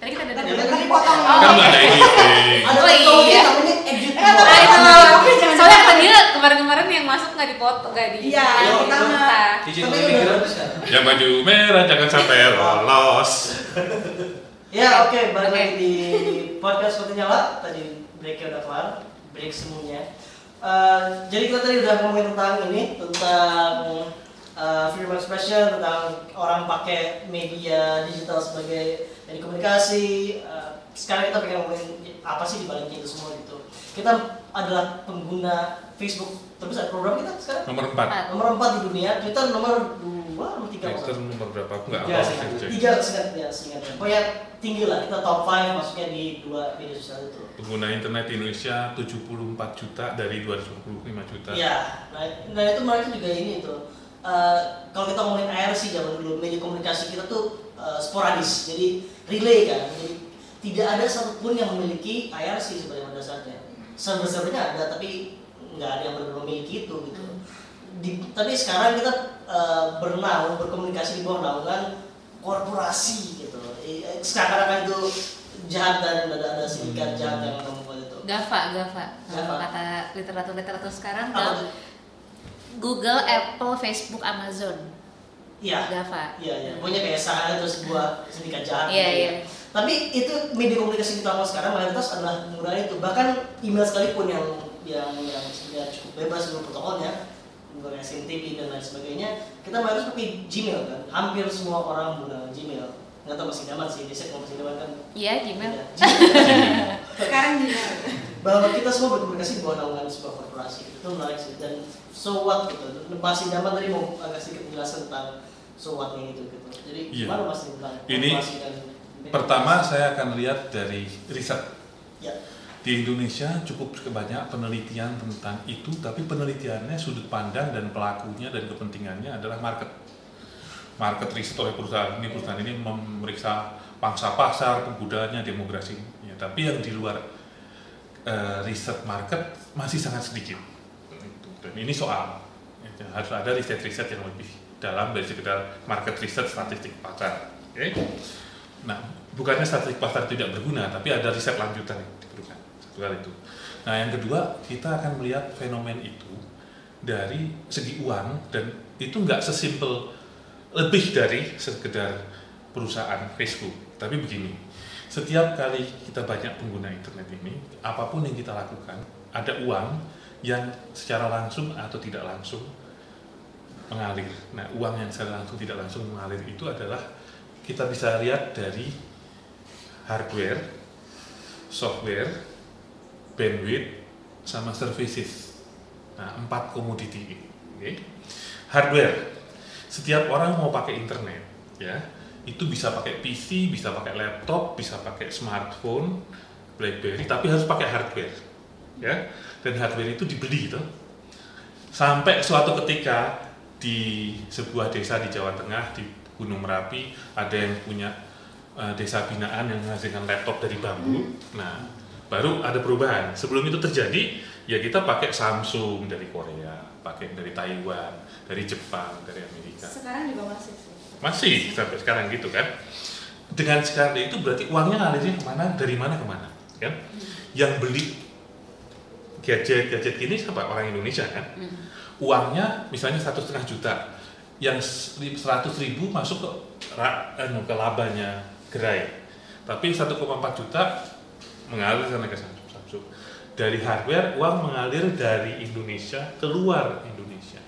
Tadi kita udah Tadi Iya, tadi potong. Oh, Kan iya. ada editing. Ada Oh, iya. namanya edit. Eh, jangan- soalnya kata dia kemarin-kemarin yang masuk nggak dipotong nggak di Iya. Izin Tapi gue udah kan? Yang baju merah jangan sampai lolos. Ya oke, balik Oke. lagi di podcast seperti nyala. Tadi breaknya udah kelar, break semuanya. Eh, jadi kita tadi udah ngomongin tentang ini, tentang eh, freedom of expression, tentang orang pakai media digital sebagai media komunikasi. Eh, sekarang kita pengen ngomongin apa sih di baliknya itu semua gitu. Kita adalah pengguna Facebook terbesar program kita sekarang Nomor 4. Empat. nomor 4 di dunia, Twitter nomor 2, nomor 3 Twitter nomor berapa? Aku nggak Tiga apa sih. tiga seingat ya seingatnya pokoknya tinggi lah kita top 5 masuknya di dua media sosial itu Pengguna internet di Indonesia 74 juta dari 225 juta. iya nah, nah itu mereka juga ini tuh eh, kalau kita ngomongin IRC zaman dulu media komunikasi kita tuh eh, sporadis jadi relay kan jadi tidak ada satupun yang memiliki IRC sebenarnya pada dasarnya server-servernya ada tapi nggak ada yang benar memiliki itu gitu di, tapi sekarang kita eh, bernaung berkomunikasi di bawah naungan korporasi gitu sekarang itu jahat dan ada ada sindikat jahat yang membuat itu GAFA, GAFA. GAFA. kata literatur-literatur sekarang Apa tuh tuh? Google, Apple, Facebook, Amazon. iya GAFA. iya iya pokoknya kayak sana itu sebuah sindikat jahat Iya, gitu iya. ya. tapi itu media komunikasi kita mau sekarang mayoritas adalah menggunakan itu bahkan email sekalipun yang yang yang sebenarnya cukup bebas dengan protokolnya menggunakan SMTP dan lain sebagainya kita mayoritas pakai Gmail kan hampir semua orang menggunakan Gmail nggak tahu masih nyaman sih biasanya kalau masih nyaman kan Iya, Gmail. ya, Gmail. Sekarang gimana? Bahwa kita semua berkomunikasi bawah naungan sebuah korporasi itu menarik sih dan so what gitu masih nyaman tadi mau agak sedikit menjelaskan tentang so what nya itu gitu jadi Iya. gimana mas tentang Ini dan Pertama saya akan lihat dari riset. ya Di Indonesia cukup banyak penelitian tentang itu, tapi penelitiannya sudut pandang dan pelakunya dan kepentingannya adalah market. Market riset oleh perusahaan ini, perusahaan ini memeriksa pangsa pasar, penggunanya, demografi. Ya, tapi yang di luar eh, riset market masih sangat sedikit. Dan ini soal ya, harus ada riset-riset yang lebih dalam dari sekedar market riset statistik pasar. Oke? Nah, bukannya statistik pasar tidak berguna, tapi ada riset lanjutan yang diperlukan. Satu hal itu. Nah, yang kedua, kita akan melihat fenomen itu dari segi uang dan itu nggak sesimpel lebih dari sekedar perusahaan Facebook. Tapi begini, setiap kali kita banyak pengguna internet ini, apa pun yang kita lakukan, ada uang yang secara langsung atau tidak langsung mengalir. Nah, uang yang secara langsung tidak langsung mengalir itu adalah kita bisa lihat dari hardware, software, bandwidth, sama services. Nah, empat komoditi ini. Oke. Hardware. Setiap orang mau pakai internet, ya, itu bisa pakai PC, bisa pakai laptop, bisa pakai smartphone, BlackBerry, tapi harus pakai hardware. Ya. Dan hardware itu dibeli gitu. Sampai suatu ketika di sebuah desa di Jawa Tengah di Gunung Merapi ada yang punya eh, desa binaan yang menghasilkan laptop dari bambu. Nah, baru ada perubahan. Sebelum itu terjadi, ya kita pakai Samsung dari Korea, pakai dari Taiwan, dari Jepang, dari Amerika. Sekarang juga masih sih. Masih sampai sekarang gitu kan. Dengan sekarang itu berarti uangnya ngalirnya ke mana, dari mana ke mana, kan? Yang beli gadget-gadget ini siapa? Orang Indonesia kan? Uangnya misalnya satu setengah juta, yang seratus ribu masuk ke anu, ke labanya gerai, tapi 1,4 juta mengalir sana ke Samsung. Samsung. Dari hardware uang mengalir dari Indonesia keluar Indonesia,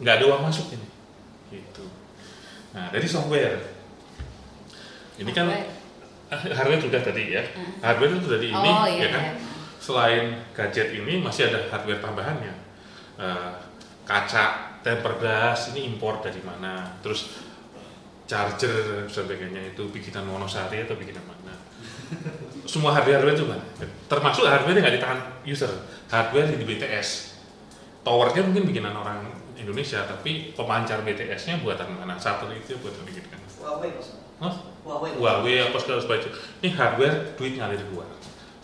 nggak ada uang masuk ini, gitu. Nah dari software, ini kan Hardware. Ah, hardware sudah tadi ya. Hardware itu dari ini Oh, iya, ya kan. iya. Selain gadget ini masih ada hardware tambahannya. Eh, kaca, tempered glass ini impor dari mana? Terus charger dan sebagainya itu bikinan Monosari atau bikinan mana? Semua hardware itu kan. Termasuk hardware yang nggak di tangan user. Hardware di BTS. Towernya mungkin bikinan orang Indonesia, tapi pemancar BTS-nya buatan mana? Satelit itu buatan bikinan. Huawei mas. Hah? Huawei. Huawei apa segala macam. Ini hardware duit ngalir keluar.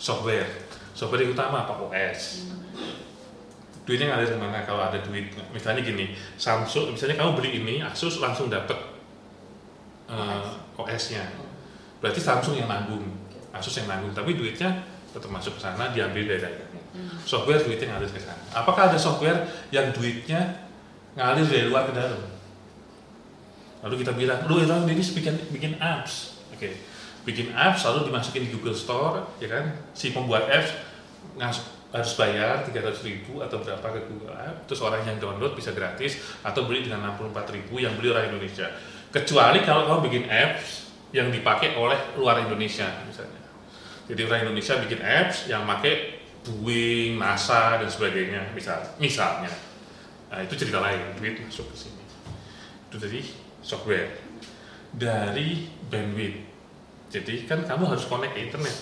Software, software yang utama apa OS. Duitnya ngalir ke mana kalau ada duit? Misalnya gini, Samsung, misalnya kamu beli ini, Asus langsung dapat eh, OS-nya. Berarti Samsung yang nanggung, Asus yang nanggung, tapi duitnya tetap masuk ke sana, diambil dari daerahnya. Software duitnya ngalir ke sana. Apakah ada software yang duitnya ngalir dari luar ke dalam? Lalu kita bilang, lu Elon ini bikin bikin apps, oke, bikin apps lalu dimasukin di Google Store, ya kan? Si pembuat apps ngas- harus bayar 300 ribu atau berapa ke Google App, terus orang yang download bisa gratis atau beli dengan 64 ribu yang beli orang Indonesia. Kecuali kalau kamu bikin apps yang dipakai oleh luar Indonesia misalnya. Jadi orang Indonesia bikin apps yang pakai Boeing, NASA dan sebagainya, misal, misalnya. Nah itu cerita lain, duit masuk ke sini. Itu dari software. Dari bandwidth. Jadi kan kamu harus connect ke internet.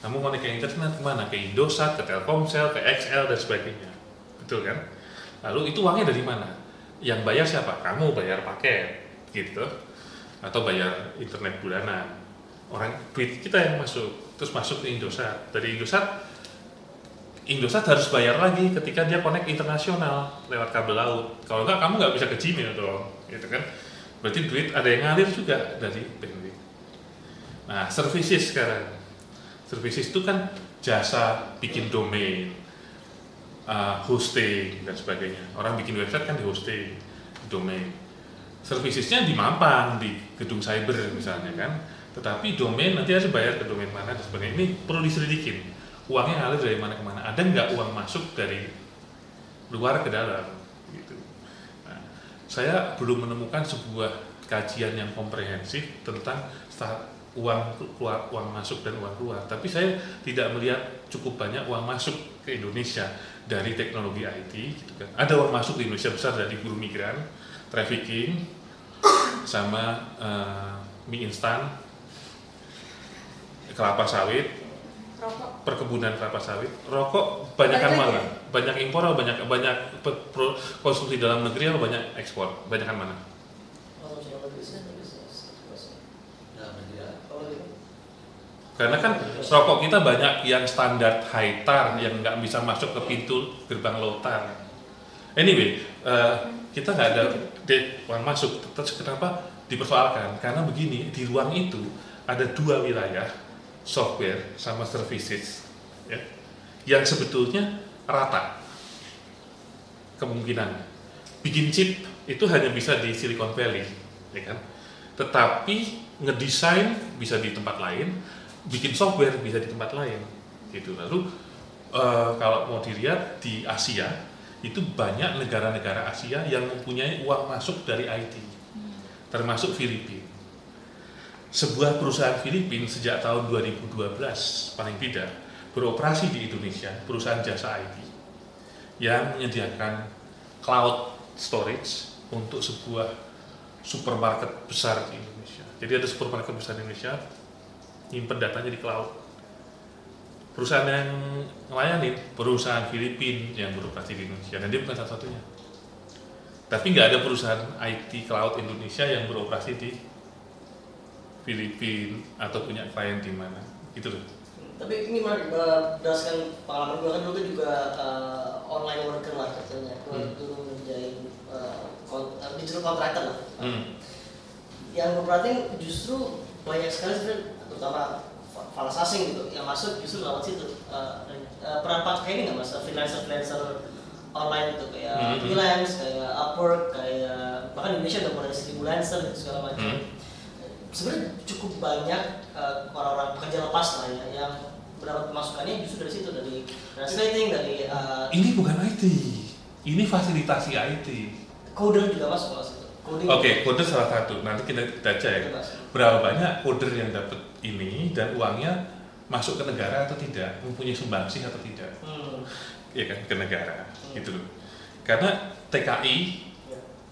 Kamu connect ke internet ke mana? Ke Indosat, ke Telkomsel, ke XL dan sebagainya. Betul kan? Lalu itu uangnya dari mana? Yang bayar siapa? Kamu bayar paket, gitu. Atau bayar internet bulanan. Orang duit kita yang masuk, terus masuk ke Indosat. Dari Indosat Indosat harus bayar lagi ketika dia connect internasional lewat kabel laut. Kalau enggak, kamu nggak bisa ke Gmail dong, gitu kan? Berarti duit ada yang ngalir juga dari bandwidth. Nah, services sekarang. Services itu kan jasa bikin domain, uh, hosting dan sebagainya. Orang bikin website kan di hosting, domain. Servicesnya di Mampang, di gedung cyber misalnya kan. Tetapi domain nanti harus bayar ke domain mana dan sebagainya. Ini perlu diselidikin. Uangnya ngalir dari mana ke mana. Ada nggak uang masuk dari luar ke dalam? Gitu. Nah, saya belum menemukan sebuah kajian yang komprehensif tentang uang keluar, uang masuk dan uang keluar. Tapi saya tidak melihat cukup banyak uang masuk ke Indonesia dari teknologi IT. Gitu kan. Ada uang masuk di Indonesia besar dari buruh migran, trafficking, sama eh, mie instan, kelapa sawit, Rokok. perkebunan kelapa sawit, rokok banyakan Balik mana? lagi. Banyak impor atau banyak banyak konsumsi dalam negeri atau banyak ekspor? Banyakan mana? Karena kan rokok kita banyak yang standar high tar yang nggak bisa masuk ke pintu gerbang low tar. Anyway, eh, kita nggak ada de- uang masuk. Terus kenapa dipersoalkan? Karena begini, di ruang itu ada dua wilayah, software sama services, ya, yang sebetulnya rata kemungkinan. Bikin chip itu hanya bisa di Silicon Valley, ya kan? Tetapi ngedesain bisa di tempat lain, bikin software bisa di tempat lain, gitu. Lalu eh, kalau mau dilihat di Asia itu banyak negara-negara Asia yang mempunyai uang masuk dari IT, termasuk Filipina. Sebuah perusahaan Filipina sejak tahun 2012 paling tidak beroperasi di Indonesia, perusahaan jasa IT yang menyediakan cloud storage untuk sebuah supermarket besar di Indonesia. Jadi ada supermarket besar di Indonesia, nyimpen datanya di cloud. perusahaan yang melayani perusahaan Filipina yang beroperasi di Indonesia dan dia bukan satu-satunya tapi nggak ada perusahaan IT cloud Indonesia yang beroperasi di Filipina atau punya klien di mana gitu loh Tapi ini menarik, eh, berdasarkan pengalaman gue kan dulu juga eh, online worker lah katanya. Gue Hmm. dulu ngerjain eh, kon- eh, digital contractor lah. hmm. Yang gue perhatiin justru banyak sekali sebenarnya, terutama fa- falas asing gitu, yang masuk justru lewat situ. Eh, eh, peran pakai ini nggak mas, freelancer-freelancer online gitu kayak Hmm. freelance, kayak Upwork, kayak bahkan di Indonesia udah mulai seribu lancer gitu segala macam. Hmm. Sebenarnya cukup banyak eh, orang-orang pekerja lepas lah ya yang mendapat pemasukannya justru dari situ dari translating dari eh, ini bukan IT ini fasilitasi IT coder juga masuk mas itu. Coding Oke, coder salah satu. Nanti kita kita cek berapa banyak coder yang dapat ini dan uangnya masuk ke negara atau tidak, mempunyai sumbangsih atau tidak, Hmm. ya kan ke negara, Hmm. gitu loh. Karena TKI.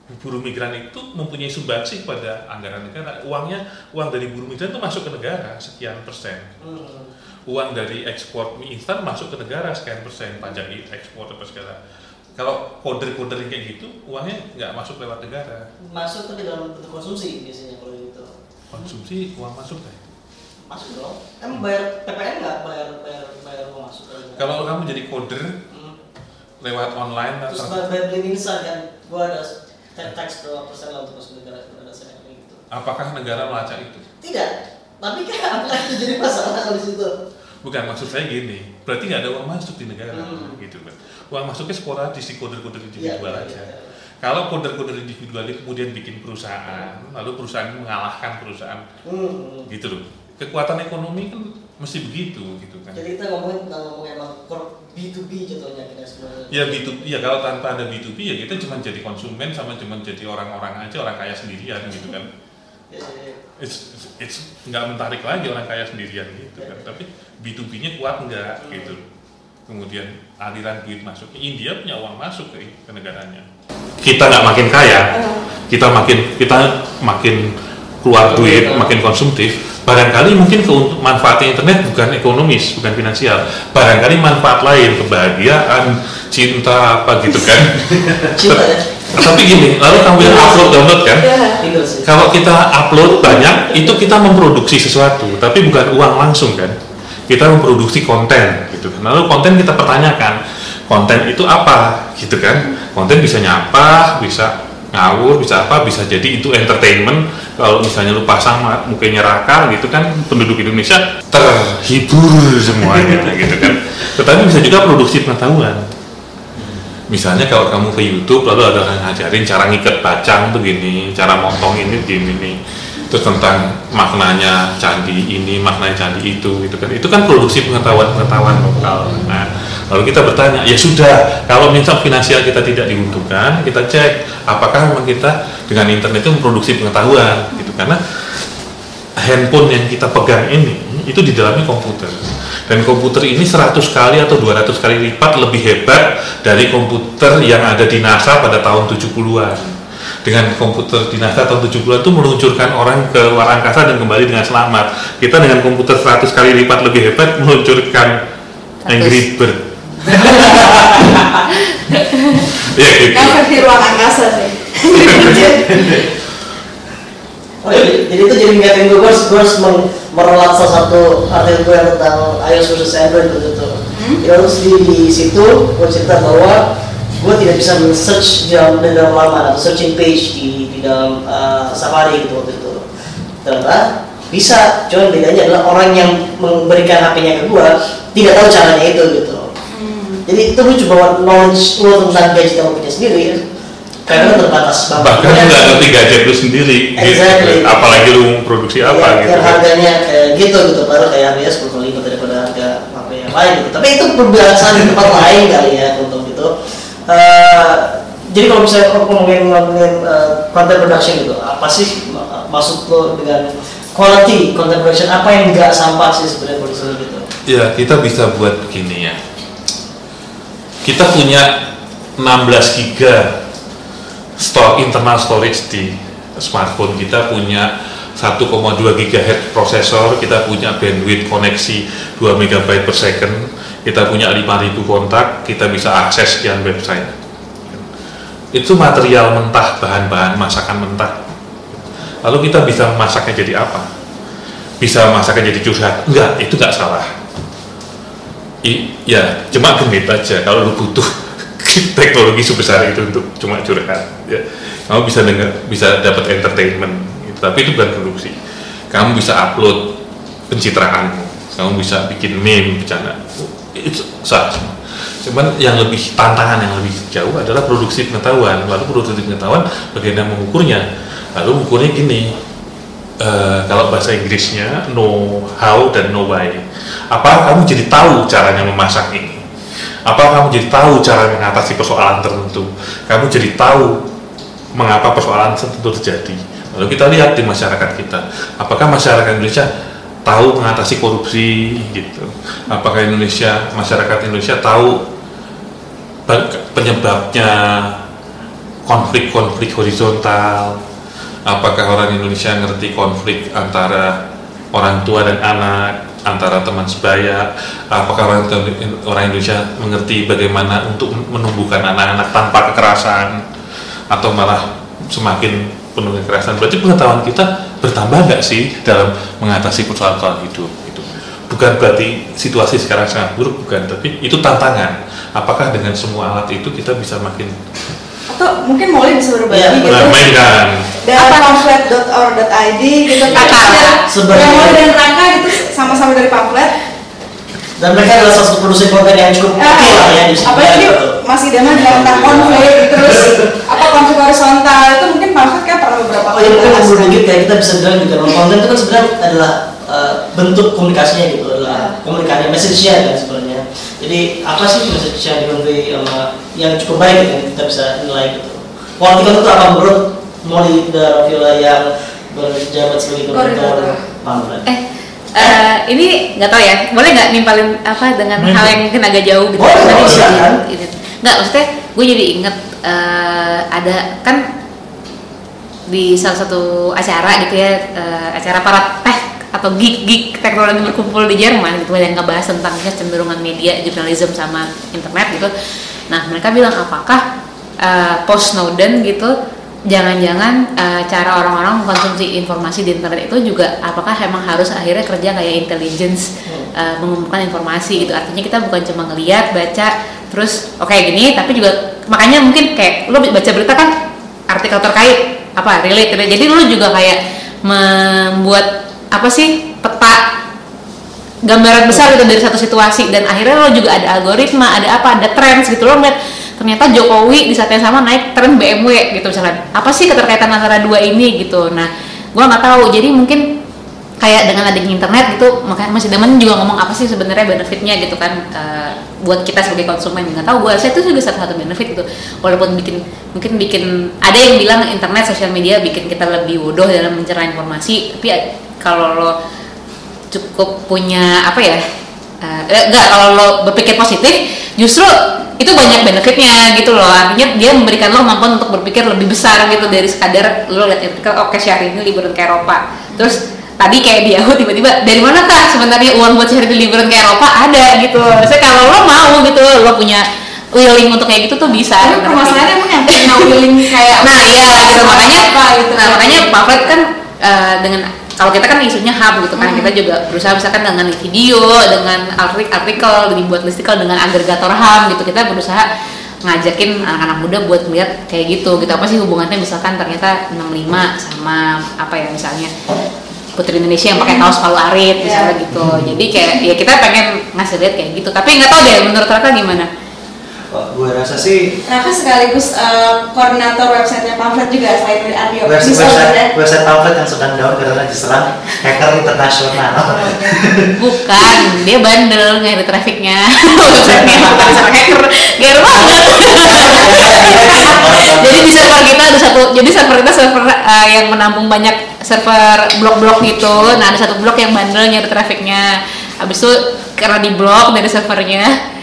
Buruh migran itu mempunyai sumbangsih pada anggaran negara. Uangnya uang dari buruh migran itu masuk ke negara sekian persen. Hmm. Uang dari ekspor mie instan masuk ke negara sekian persen pajak ekspor apa segala. Kalau koder-koder kayak gitu, uangnya nggak masuk lewat negara. Masuk tapi dalam bentuk konsumsi biasanya kalau gitu. Konsumsi uang masuk kan? Masuk dong. Emang bayar PPN nggak bayar bayar bayar uang masuk? Kalau kamu jadi coder Hmm. lewat online Terus bayar beli instan kan, gua ada tax berapa persen lah untuk masuk negara saya gitu. apakah negara melacak itu? Tidak. Tapi kan apakah itu jadi masalah kalau di situ? Bukan maksud saya gini, berarti nggak ada uang masuk di negara, Hmm. gitu kan? Uang masuknya sporadis di koder-koder individual Iya, aja. iya, iya. Kalau koder-koder individual ini kemudian bikin perusahaan, lalu perusahaan ini mengalahkan perusahaan, Hmm. gitu loh. Kekuatan ekonomi kan mesti begitu, gitu kan? Jadi kita ngomongin tentang ngomong emang core B2B jatuhnya kita sebenarnya. Ya B2B, ya kalau tanpa ada B2B ya kita cuma jadi konsumen sama cuma jadi orang-orang aja, orang kaya sendirian gitu kan. Ya, ya, ya. it's, it's, nggak menarik lagi orang kaya sendirian gitu kan tapi B2B-nya kuat nggak gitu kemudian aliran duit masuk India punya uang masuk ke, ke negaranya kita nggak makin kaya kita makin kita makin keluar duit makin konsumtif barangkali mungkin keuntung manfaatnya internet bukan ekonomis bukan finansial. Barangkali manfaat lain kebahagiaan cinta apa gitu kan. Tapi gini lalu kamu yang upload download kan? Tinggal sih. kalau kita upload banyak itu kita memproduksi sesuatu tapi bukan uang langsung kan. Kita memproduksi konten gitu kan. Lalu konten kita pertanyakan konten itu apa gitu kan. Konten bisa nyapa bisa ngawur bisa apa bisa jadi itu entertainment. Kalau misalnya lu pasang mukanya Raka gitu kan penduduk Indonesia terhibur semuanya gitu kan. Tetapi bisa juga produksi pengetahuan. Misalnya kalau kamu ke YouTube lalu ada orang ngajarin cara ngikat bacang begini cara motong ini begini nih. Terus tentang maknanya candi ini maknanya candi itu gitu kan. Itu kan produksi pengetahuan pengetahuan lokal. Nah lalu kita bertanya ya sudah kalau misal finansial kita tidak diuntungkan kita cek apakah memang kita dengan internet itu memproduksi pengetahuan gitu. Karena handphone yang kita pegang ini itu di dalamnya komputer. Dan komputer ini 100 kali atau 200 kali lipat lebih hebat dari komputer yang ada di NASA pada tahun 70-an dengan komputer di NASA tahun 70-an itu meluncurkan orang ke luar angkasa dan kembali dengan selamat. Kita dengan komputer 100 kali lipat lebih hebat meluncurkan Angry Bird ya gitu Yang versi ruang angkasa sih. Oh, jadi, jadi itu jadi ngingetin gue, gue harus, gue harus meng- merelat salah satu artikel gue yang tentang iOS versus Android gitu tuh. Ya terus di, di situ gue cerita bahwa gue tidak bisa men-search di dalam, di dalam laman atau searching page di, di dalam uh, Safari gitu waktu itu. Ternyata bisa, cuman bedanya adalah orang yang memberikan HP-nya ke gue tidak tahu caranya itu gitu. Jadi itu lucu bahwa knowledge lo tentang gadget yang lo punya sendiri kadang terbatas banget. bahkan lu nggak ngerti gadget lu sendiri gitu. Exactly. apalagi lu mau produksi apa Iya, gitu yang kan. harganya kayak gitu gitu baru kayak harganya sepuluh kali lipat daripada harga HP yang lain gitu tapi itu perbiasaan di tempat lain kali ya untuk gitu Eh, jadi kalau misalnya kalau ngomongin ngomongin eh, content production gitu apa sih ma- maksud lo dengan quality content production apa yang nggak sampah sih sebenarnya sini gitu Ya, kita bisa buat begini ya. Kita punya 16 giga store internal storage di smartphone kita punya 1,2 GHz prosesor, kita punya bandwidth koneksi 2 MB per second, kita punya 5000 kontak, kita bisa akses sekian website. Itu material mentah, bahan-bahan masakan mentah. Lalu kita bisa memasaknya jadi apa? Bisa memasaknya jadi curhat? Enggak, itu enggak salah. I, ya, cuma genit aja. Kalau lu butuh teknologi sebesar itu untuk cuma curhat. Ya, kamu bisa dengar, bisa dapat entertainment. Tapi itu bukan produksi. Kamu bisa upload pencitraanmu. Kamu bisa bikin meme bercanda. Itu sah. Cuman yang lebih tantangan yang lebih jauh adalah produksi pengetahuan. Lalu produksi pengetahuan bagaimana mengukurnya? Lalu ukurnya gini uh, kalau bahasa Inggrisnya know how dan know why apa kamu jadi tahu caranya memasak ini? Apa kamu jadi tahu cara mengatasi persoalan tertentu? Kamu jadi tahu mengapa persoalan tertentu terjadi? Lalu kita lihat di masyarakat kita, apakah masyarakat Indonesia tahu mengatasi korupsi gitu? Apakah Indonesia masyarakat Indonesia tahu penyebabnya konflik-konflik horizontal? Apakah orang Indonesia ngerti konflik antara orang tua dan anak, antara teman sebaya? Apakah orang, orang Indonesia mengerti bagaimana untuk menumbuhkan anak-anak tanpa kekerasan? Atau malah semakin penuh kekerasan? Berarti pengetahuan kita bertambah nggak sih dalam mengatasi persoalan hidup? Itu bukan berarti situasi sekarang sangat buruk bukan. Tapi itu tantangan. Apakah dengan semua alat itu kita bisa makin atau mungkin Molly bisa berbagi Ya, gitu. Mainkan. dari pamflet.or.id gitu. Kan Sebenarnya- sebenarnya dan Raka itu sama-sama dari pamflet dan mereka adalah salah satu produsen konten yang cukup oke lah ya di sini apalagi masih zaman tentang konflik terus apa konflik horizontal itu mungkin pamflet kan pernah beberapa Oh ya mungkin bahas, ngobrol kan. dikit ya kita bisa bilang juga bahwa konten itu kan sebenarnya adalah uh, bentuk komunikasinya gitu adalah komunikasi message-nya kan sebenarnya. Jadi apa sih message yang di sama yang cukup baik gitu, yang kita bisa nilai gitu. Content itu apa menurut Molly dan Viola yang berjabat sebagai Koordinator. pamflet? Eh, eh, ini nggak tahu ya, boleh nggak nimpalin apa dengan Hmm. hal yang mungkin agak jauh gitu? Boleh, Tadi silakan. gitu. Nggak, maksudnya gue jadi inget eh, ada kan di salah satu acara gitu ya, eh, acara para tech atau geek-geek teknologi berkumpul di Jerman gitu yang ngebahas tentang kecenderungan media, jurnalisme sama internet gitu. Nah mereka bilang apakah eh, post Snowden gitu jangan-jangan eh, cara orang-orang mengkonsumsi informasi di internet itu juga apakah emang harus akhirnya kerja kayak intelligence eh, mengumpulkan informasi gitu. Artinya kita bukan cuma ngeliat baca terus oke gini tapi juga makanya mungkin kayak lo baca berita kan artikel terkait apa relate relate. jadi lo juga kayak membuat apa sih peta gambaran besar gitu dari satu situasi. Dan akhirnya lo juga ada algoritma ada apa ada trends gitu. Lo ngeliat ternyata Jokowi di saat yang sama naik tren BMW gitu misalkan. Apa sih keterkaitan antara dua ini gitu? Nah gua nggak tahu. Jadi mungkin kayak dengan adanya internet gitu makanya masih Daman juga ngomong apa sih sebenarnya benefitnya gitu kan eh, buat kita sebagai konsumen nggak tahu gue saya itu juga salah satu benefit gitu. Walaupun bikin mungkin bikin ada yang bilang internet sosial media bikin kita lebih bodoh dalam mencerna informasi tapi eh, kalau lo cukup punya apa ya eh, eh, enggak kalau lo berpikir positif justru itu banyak benefitnya gitu loh. Artinya dia memberikan lo kemampuan untuk berpikir lebih besar gitu dari sekadar lo lihat artikel oke syahrini ini liburan ke Eropa. Terus tadi kayak di Yahoo tiba-tiba dari mana kah sebenarnya uang buat syahrini liburan ke Eropa ada gitu. Saya kalau lo mau gitu lo punya willing untuk kayak gitu tuh bisa. Tapi permasalahannya emang yang punya willing kayak nah iya gitu. makanya apa gitu. nah makanya pamflet kan eh, dengan kalau kita kan isunya hub gitu kan Hmm. kita juga berusaha misalkan dengan video dengan artik- artikel dibuat listikel dengan agregator ham gitu. Kita berusaha ngajakin anak-anak muda buat melihat kayak gitu gitu. Apa sih hubungannya misalkan ternyata 65 sama apa ya misalnya putri Indonesia yang pakai kaos palu arit misalnya Iya. gitu. Jadi kayak ya kita pengen ngasih lihat kayak gitu. Tapi nggak tahu deh menurut Raka gimana gue rasa sih Raka sekaligus eh, koordinator websitenya pamflet juga selain dari Ardio website, Bisa website, website pamflet yang sedang down karena diserang hacker internasional. bukan dia bandel nggak ada trafficnya. Websitenya hacker banget jadi di server kita ada satu jadi server kita server uh, yang menampung banyak server blok-blok gitu. Nah ada satu blok yang bandel nyari trafficnya. Habis itu karena di blok dari servernya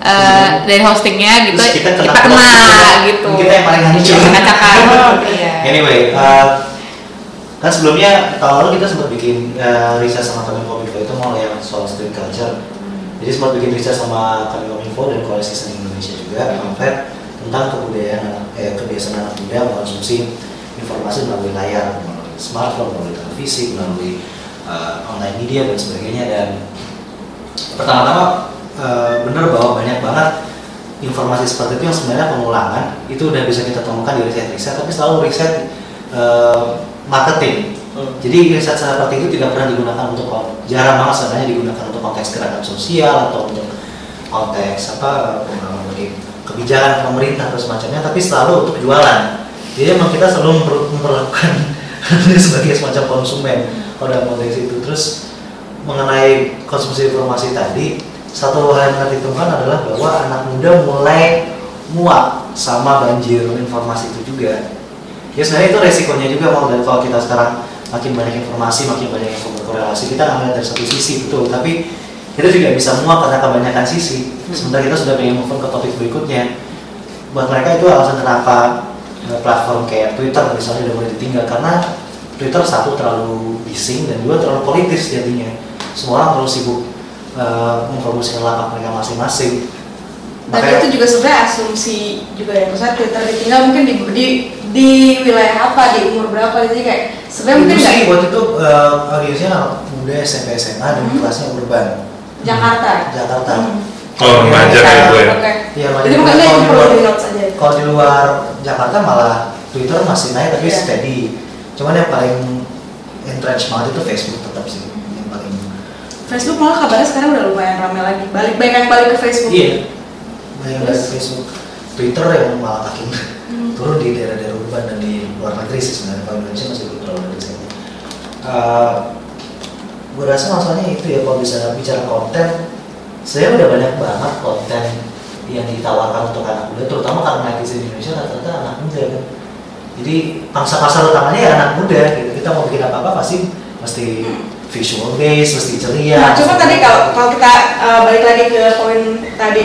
uh, dari hostingnya gitu Terus kita kena, kita kena gitu. Kita yang paling hancur. Kita kacakan Oh, iya. Anyway, uh, kan sebelumnya tahun lalu kita sempat bikin uh, riset sama kami Kominfo. Itu mau yang soal street culture. Jadi sempat bikin riset sama kami Kominfo dan koalisi seni Indonesia juga pamflet tentang kebudayaan eh, kebiasaan anak muda mengkonsumsi informasi melalui layar melalui smartphone melalui televisi melalui uh, online media dan sebagainya. Dan pertama-tama uh, benar bahwa banyak banget informasi seperti itu yang sebenarnya pengulangan itu udah bisa kita temukan di riset-riset tapi selalu riset uh, marketing. Hmm. Jadi riset seperti itu tidak pernah digunakan untuk jarang banget sebenarnya digunakan untuk konteks gerakan sosial atau untuk konteks apa kebijakan pemerintah atau semacamnya, tapi selalu untuk jualan. Jadi emang kita selalu memper- memperlakukan sebagai semacam konsumen pada konteks itu. Terus mengenai konsumsi informasi tadi, satu hal yang kita ditemukan adalah bahwa anak muda mulai muak sama banjir informasi itu juga. Ya sebenarnya itu resikonya juga mau dan kalau kita sekarang makin banyak informasi makin banyak yang berkorelasi kita nggak melihat dari satu sisi betul. Tapi kita juga bisa muak karena kebanyakan sisi. Sementara kita sudah pengen move on ke topik berikutnya. Buat mereka itu alasan kenapa eh, platform kayak Twitter misalnya udah mulai ditinggal karena Twitter satu terlalu bising dan dua terlalu politis jadinya. Semua orang terlalu sibuk uh, mempromosikan lapak mereka masing-masing Dan itu juga sebenarnya asumsi juga ya, misalnya Twitter ditinggal mungkin di, di, di wilayah apa, di umur berapa gitu, jadi kayak sebenarnya mungkin sih waktu itu uh, audiensnya muda SMP SMA dan Hmm. kelasnya urban Jakarta. Jakarta. Hmm. Oh, remaja kayak gue ya. Oke. Iya, Jadi makanya Kalau di perlu luar- aja. Kalau di luar Jakarta malah Twitter masih naik tapi Iya. steady. Cuman yang paling entrench banget itu Facebook tetap sih. Facebook malah kabarnya sekarang udah lumayan ramai lagi. Balik banyak yang balik ke Facebook. Iya. Banyak dari Terus? Facebook. Twitter yang malah makin Hmm. turun di daerah-daerah urban dan di luar negeri sih sebenarnya kalau Indonesia masih belum terlalu dari sini. Uh, gue rasa masalahnya itu ya kalau bisa bicara konten, saya udah banyak banget konten yang ditawarkan untuk anak muda, terutama karena netizen di Indonesia rata-rata anak muda kan. Jadi pangsa pasar utamanya ya anak muda gitu. Kita mau bikin apa-apa pasti mesti visual base, mesti ceria. Nah, coba mesti- tadi kalau kalau kita uh, balik lagi ke poin tadi,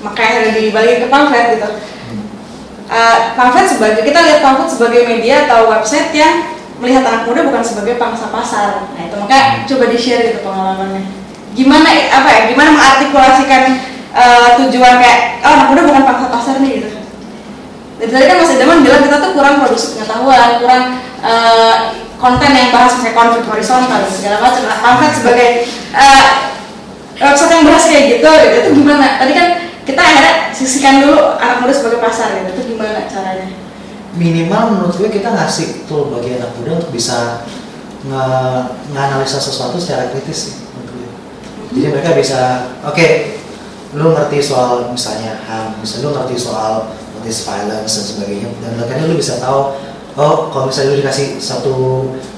makanya ada dibalik ke pamflet gitu. Hmm. Uh, pamflet sebagai kita lihat pamflet sebagai media atau website yang melihat anak muda bukan sebagai pangsa pasar. Nah itu makanya coba di share gitu pengalamannya. Gimana apa ya? Gimana mengartikulasikan uh, tujuan kayak oh anak muda bukan pangsa pasar nih gitu. Dari tadi kan Mas Edaman bilang kita tuh kurang produksi pengetahuan, kurang uh, konten yang bahas misalnya konflik horizontal dan segala macam. Nah, pamflet sebagai uh, website yang bahas kayak gitu, gitu itu gimana? Tadi kan kita akhirnya sisihkan dulu anak muda sebagai pasar gitu. Itu gimana caranya? minimal menurut gue kita ngasih tool bagi anak muda untuk bisa nge nganalisa sesuatu secara kritis sih. Jadi mereka bisa, oke, lu ngerti soal misalnya HAM, misalnya lu ngerti soal notice violence dan sebagainya, dan akhirnya lu bisa tahu, oh kalau misalnya lu dikasih satu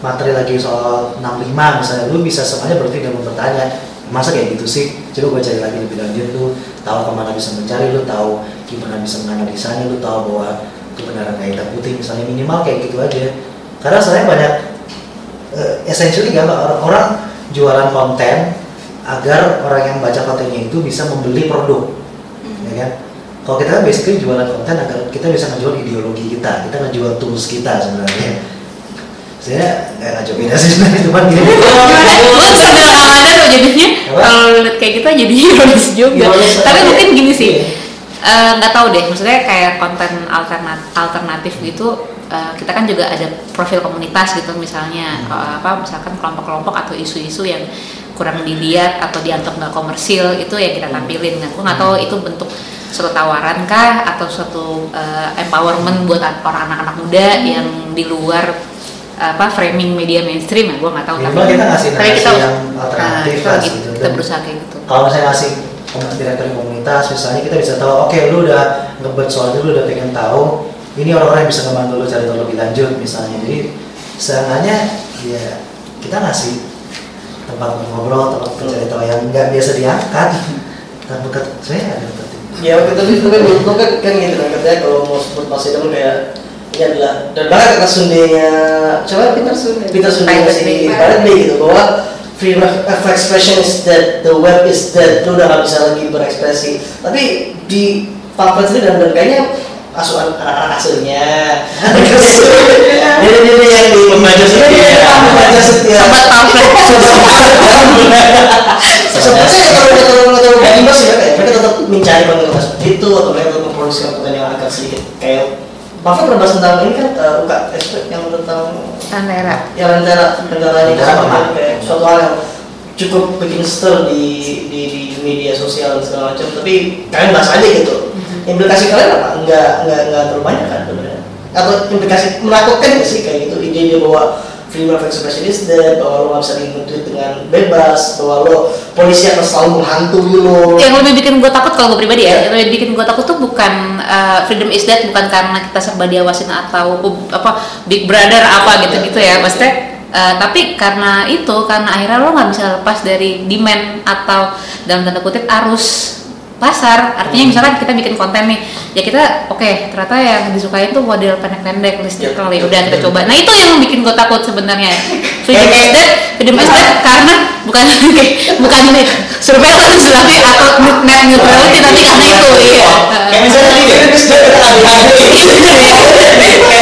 materi lagi soal 65 misalnya, lu bisa semuanya berarti dan bertanya, masa kayak gitu sih? Coba gue cari lagi lebih lanjut, lu tahu ke mana bisa mencari, lu tahu gimana bisa menganalisanya, lu tahu bahwa kebenaran kayak hitam putih misalnya minimal kayak gitu aja. Karena saya banyak uh, essentially kan orang, orang jualan konten agar orang yang baca kontennya itu bisa membeli produk. Ya kan kalau kita kan basically jualan konten agar kita bisa ngejual ideologi kita kita ngejual tools kita sebenarnya saya nggak ngajak beda sih sebenarnya cuman gini ramadan loh jadinya kalau lihat kayak gitu jadi ironis juga tapi mungkin gini sih Iya. eh, nggak tahu deh maksudnya kayak konten alternatif alternatif gitu eh, kita kan juga ada profil komunitas gitu misalnya Hmm. eh, apa misalkan kelompok-kelompok atau isu-isu yang kurang dilihat atau dianggap nggak komersil itu yang kita tampilin nah gue nggak tahu itu bentuk suatu tawaran kah atau suatu eh, empowerment buat orang anak-anak muda yang di luar apa framing media mainstream ya gue nggak tahu Minimal kita ngasih tapi kita yang alternatif nah, kita, gitu. kita berusaha kayak gitu kalau misalnya ngasih direktur komunitas misalnya kita bisa tahu oke lu udah ngebet soal itu lu udah pengen tahu ini orang-orang yang bisa ngebantu lu cari tahu lebih lanjut misalnya jadi seenggaknya ya kita ngasih tempat ngobrol tempat cari tahu yang nggak biasa diangkat dan bukan saya ada. Ya oke tapi tapi menurut kan, kan gitu kan katanya kalau mau sebut Mas Idam kayak ini adalah dan bahkan kata Sundenya coba Peter Sunde Peter Sunde si Bay gitu bahwa freedom of expression is dead the web is dead lu udah gak bisa lagi berekspresi. Tapi di pamflet sendiri dan, dan kayaknya asuhan anak-anak asuhnya ini ini yang di Pembaca setia. pembaca setia. Sobat pamflet. Sebenarnya kalau mereka kalau kalau bebas ya kayak mereka tetap mencari konten seperti itu atau mereka tetap memproduksi konten yang agak sedikit. Kayak Bapak pernah bahas tentang ini kan uh, UKS yang tentang Tantera. yang antara negara ini kan apa? kayak suatu hal yang cukup bikin stir di, di, di media sosial dan segala macam. Tapi kalian bahas aja gitu implikasi kalian apa? Nggak nggak nggak terlalu banyak kan sebenarnya? Atau implikasi menakutkan nggak sih? Kayak gitu ide dia bahwa freedom of expression is dead bahwa lo nggak bisa nge-tweet dengan bebas bahwa lo polisi akan selalu menghantui lo. Yang lebih bikin gue takut kalau gue pribadi ya, yang lebih bikin gue takut tuh bukan uh, freedom is dead bukan karena kita serba diawasin atau uh, apa big brother apa gitu-gitu ya maksudnya uh, tapi karena itu karena akhirnya lo nggak bisa lepas dari demand atau dalam tanda kutip arus pasar. Artinya misalkan kita bikin konten nih ya kita oke ternyata yang disukain tuh model pendek-pendek listrik Ya. kali. udah kita coba. Nah itu yang bikin gue takut sebenarnya. Freedom is dead freedom is dead karena bukan bukan survei atau tapi atau net neutrality tapi karena itu iya kayak misalnya tadi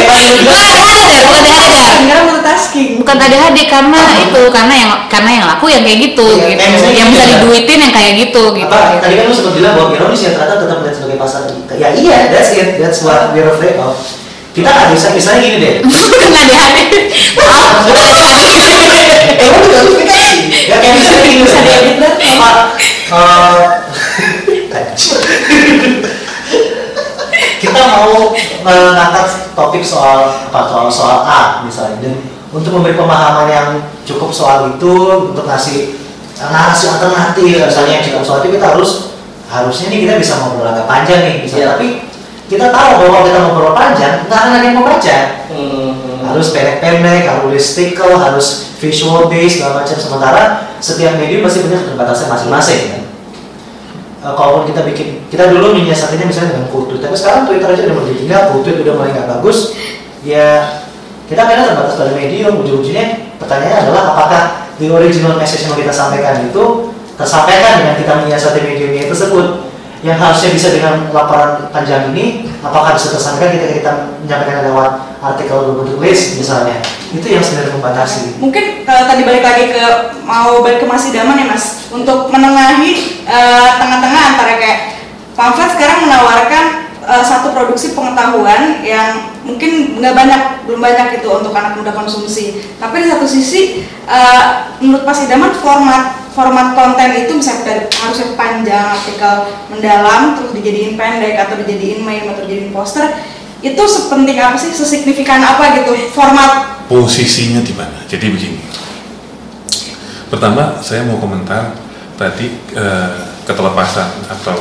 bukan ADHD bukan ADHD Sekarang multitasking. bukan ADHD karena itu karena yang karena yang laku yang kayak gitu Iya, gitu. Yang bisa gitu. ya. diduitin yang kayak gitu gitu apa? tadi kan lu sempat bilang bahwa ironis ya ternyata tetap melihat sebagai pasar ya iya that's it. That's what we're afraid of. Kita nggak bisa misalnya gini deh. Bukan ADHD maaf bukan ADHD emang udah verifikasi ya kayak misalnya gini Bisa misalnya, diedit apa eh, kita mau mengangkat topik soal apa? Soal soal A misalnya. Dan untuk memberi pemahaman yang cukup soal itu untuk ngasih narasi alternatif misalnya yang cukup soal itu kita harus harusnya nih kita bisa ngobrol agak panjang nih misalnya Iya. tapi kita tahu bahwa kita ngobrol panjang nggak akan ada yang mau baca Hmm. harus pendek-pendek, harus listicle, harus visual based segala macam. Sementara setiap medium pasti punya keterbatasan masing-masing kan. Eh, kalaupun kita bikin, kita dulu menyiasatinya misalnya dengan tweet, tapi sekarang Twitter aja udah mulai ditinggal, tweet udah mulai nggak bagus. Ya kita kadang terbatas pada medium. Ujung-ujungnya pertanyaannya adalah apakah the original message yang mau kita sampaikan itu tersampaikan dengan kita menyiasati mediumnya tersebut yang harusnya bisa dengan laporan panjang ini apakah bisa tersampaikan ketika kita menyampaikan lewat artikel berbentuk list misalnya. Itu yang sebenarnya membatasi. Mungkin kalau tadi balik lagi ke mau balik ke masih daman ya mas, untuk menengahi eh, tengah-tengah antara kayak pamflet sekarang menawarkan eh, satu produksi pengetahuan yang mungkin nggak banyak belum banyak itu untuk anak muda konsumsi. Tapi di satu sisi eh, menurut Mas Idaman format format konten itu misalnya dari harusnya panjang artikel mendalam terus dijadiin pendek atau dijadiin meme atau dijadiin poster itu sepenting apa sih sesignifikan apa gitu format posisinya di mana. Jadi begini. Pertama, saya mau komentar tadi eh, ketelepasan atau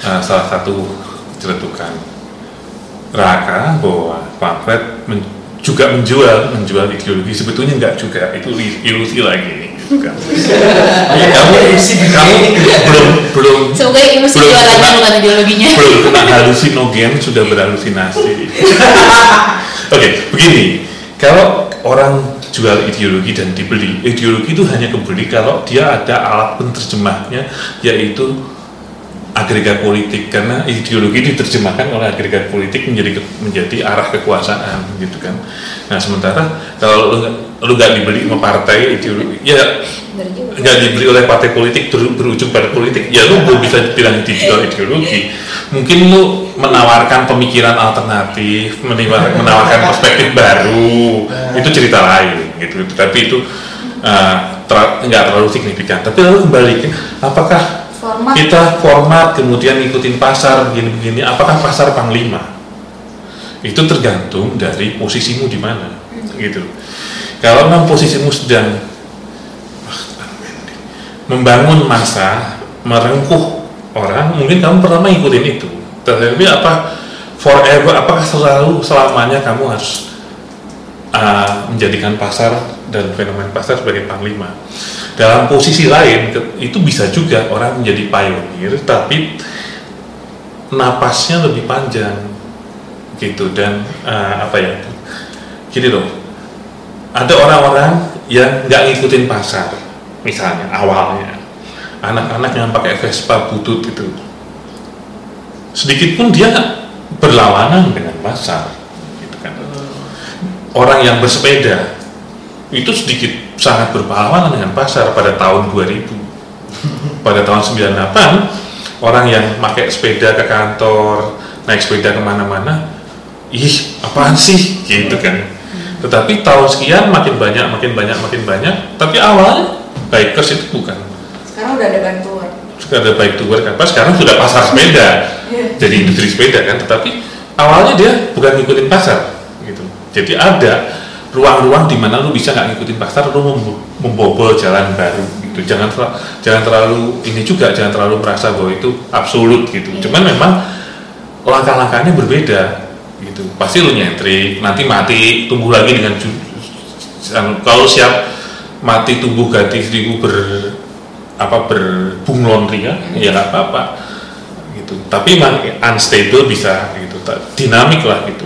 eh, salah satu celetukan Raka bahwa pamflet men- juga menjual menjual ideologi sebetulnya enggak juga itu ilusi lagi kan. Banyak kamu di kamu belum belum semoga Belum jualannya bukan ideologinya belum kena halusinogen sudah berhalusinasi. Oke, begini. Kalau orang jual ideologi dan dibeli, ideologi itu hanya kebeli kalau dia ada alat penerjemahnya, yaitu agregat politik karena ideologi diterjemahkan oleh agregat politik menjadi menjadi arah kekuasaan gitu kan. Nah sementara kalau lu nggak lu nggak dibeli sama partai ideologi, ya nggak dibeli oleh partai politik ber- berujung pada politik ya lu belum bisa dibilang dijual ideologi. Mungkin lu menawarkan pemikiran alternatif menawar- menawarkan perspektif baru itu cerita lain gitu. Tapi itu uh, ter- nggak terlalu signifikan. Tapi lalu kembali ke apakah format? Kita format kemudian ikutin pasar begini-begini. Apakah pasar panglima? Itu tergantung dari posisimu di mana. Gitu. Kalau memang posisimu sedang membangun masa merengkuh orang mungkin kamu pertama ikutin itu. Tetapi apa forever apakah selalu selamanya kamu harus uh, menjadikan pasar dan fenomena pasar sebagai panglima dalam posisi lain itu bisa juga orang menjadi pionir tapi napasnya lebih panjang gitu. Dan uh, apa ya gini loh ada orang-orang yang nggak ngikutin pasar misalnya awalnya. Anak-anak yang pakai Vespa butut itu sedikit pun dia berlawanan dengan pasar gitu kan. Orang yang bersepeda itu sedikit sangat berpahlawanan dengan pasar pada tahun 2000 pada tahun 98 orang yang pakai sepeda ke kantor naik sepeda ke mana-mana ih apaan sih? Gitu kan. Tetapi tahun sekian makin banyak makin banyak makin banyak tapi awalnya bikers itu bukan. Sekarang udah ada bantuan. sudah ada bike to work apa sekarang sudah pasar sepeda. Iya. jadi industri sepeda kan tetapi awalnya dia bukan ngikutin pasar gitu. Jadi ada ruang-ruang di mana lu bisa nggak ngikutin pasar lu mem- membobol jalan baru gitu. Jangan terla- jangan terlalu ini juga jangan terlalu merasa bahwa itu absolut gitu. Cuman memang langkah-langkahnya berbeda gitu. Pasti lu nyentrik nanti mati tumbuh lagi dengan kalau siap mati tumbuh ganti seribu ber apa berbunglon ria ya nggak apa-apa gitu. Tapi memang unstable bisa gitu. Dinamik lah gitu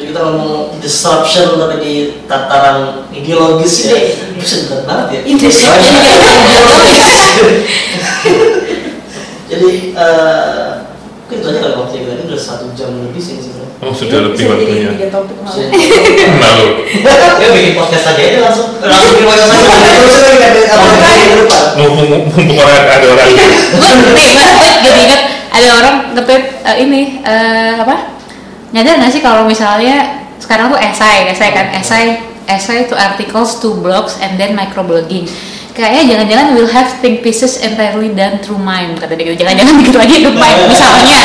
Jadi kita ngomong disruption tapi di tataran ideologis ya, bisa berat banget ya. Disruption Banyak. Jadi eh mungkin itu aja kali waktu kita ini udah satu jam lebih sih sebenarnya. oh sudah lebih waktunya. tiga topik malah. lalu Ya bikin podcast aja itu langsung. Langsung di wajah saya, terus lagi ada apa? Yang mumpung orang ada orang. Gue banget jadi inget ada orang nge-tweet eh, ini eh, apa nyadar nggak sih kalau misalnya sekarang tuh esai esai kan? Esai essay to articles to blogs and then microblogging. Kayaknya jangan-jangan will have think pieces entirely done through mind kata dia gitu. Jangan-jangan begitu lagi hidup mind misalnya.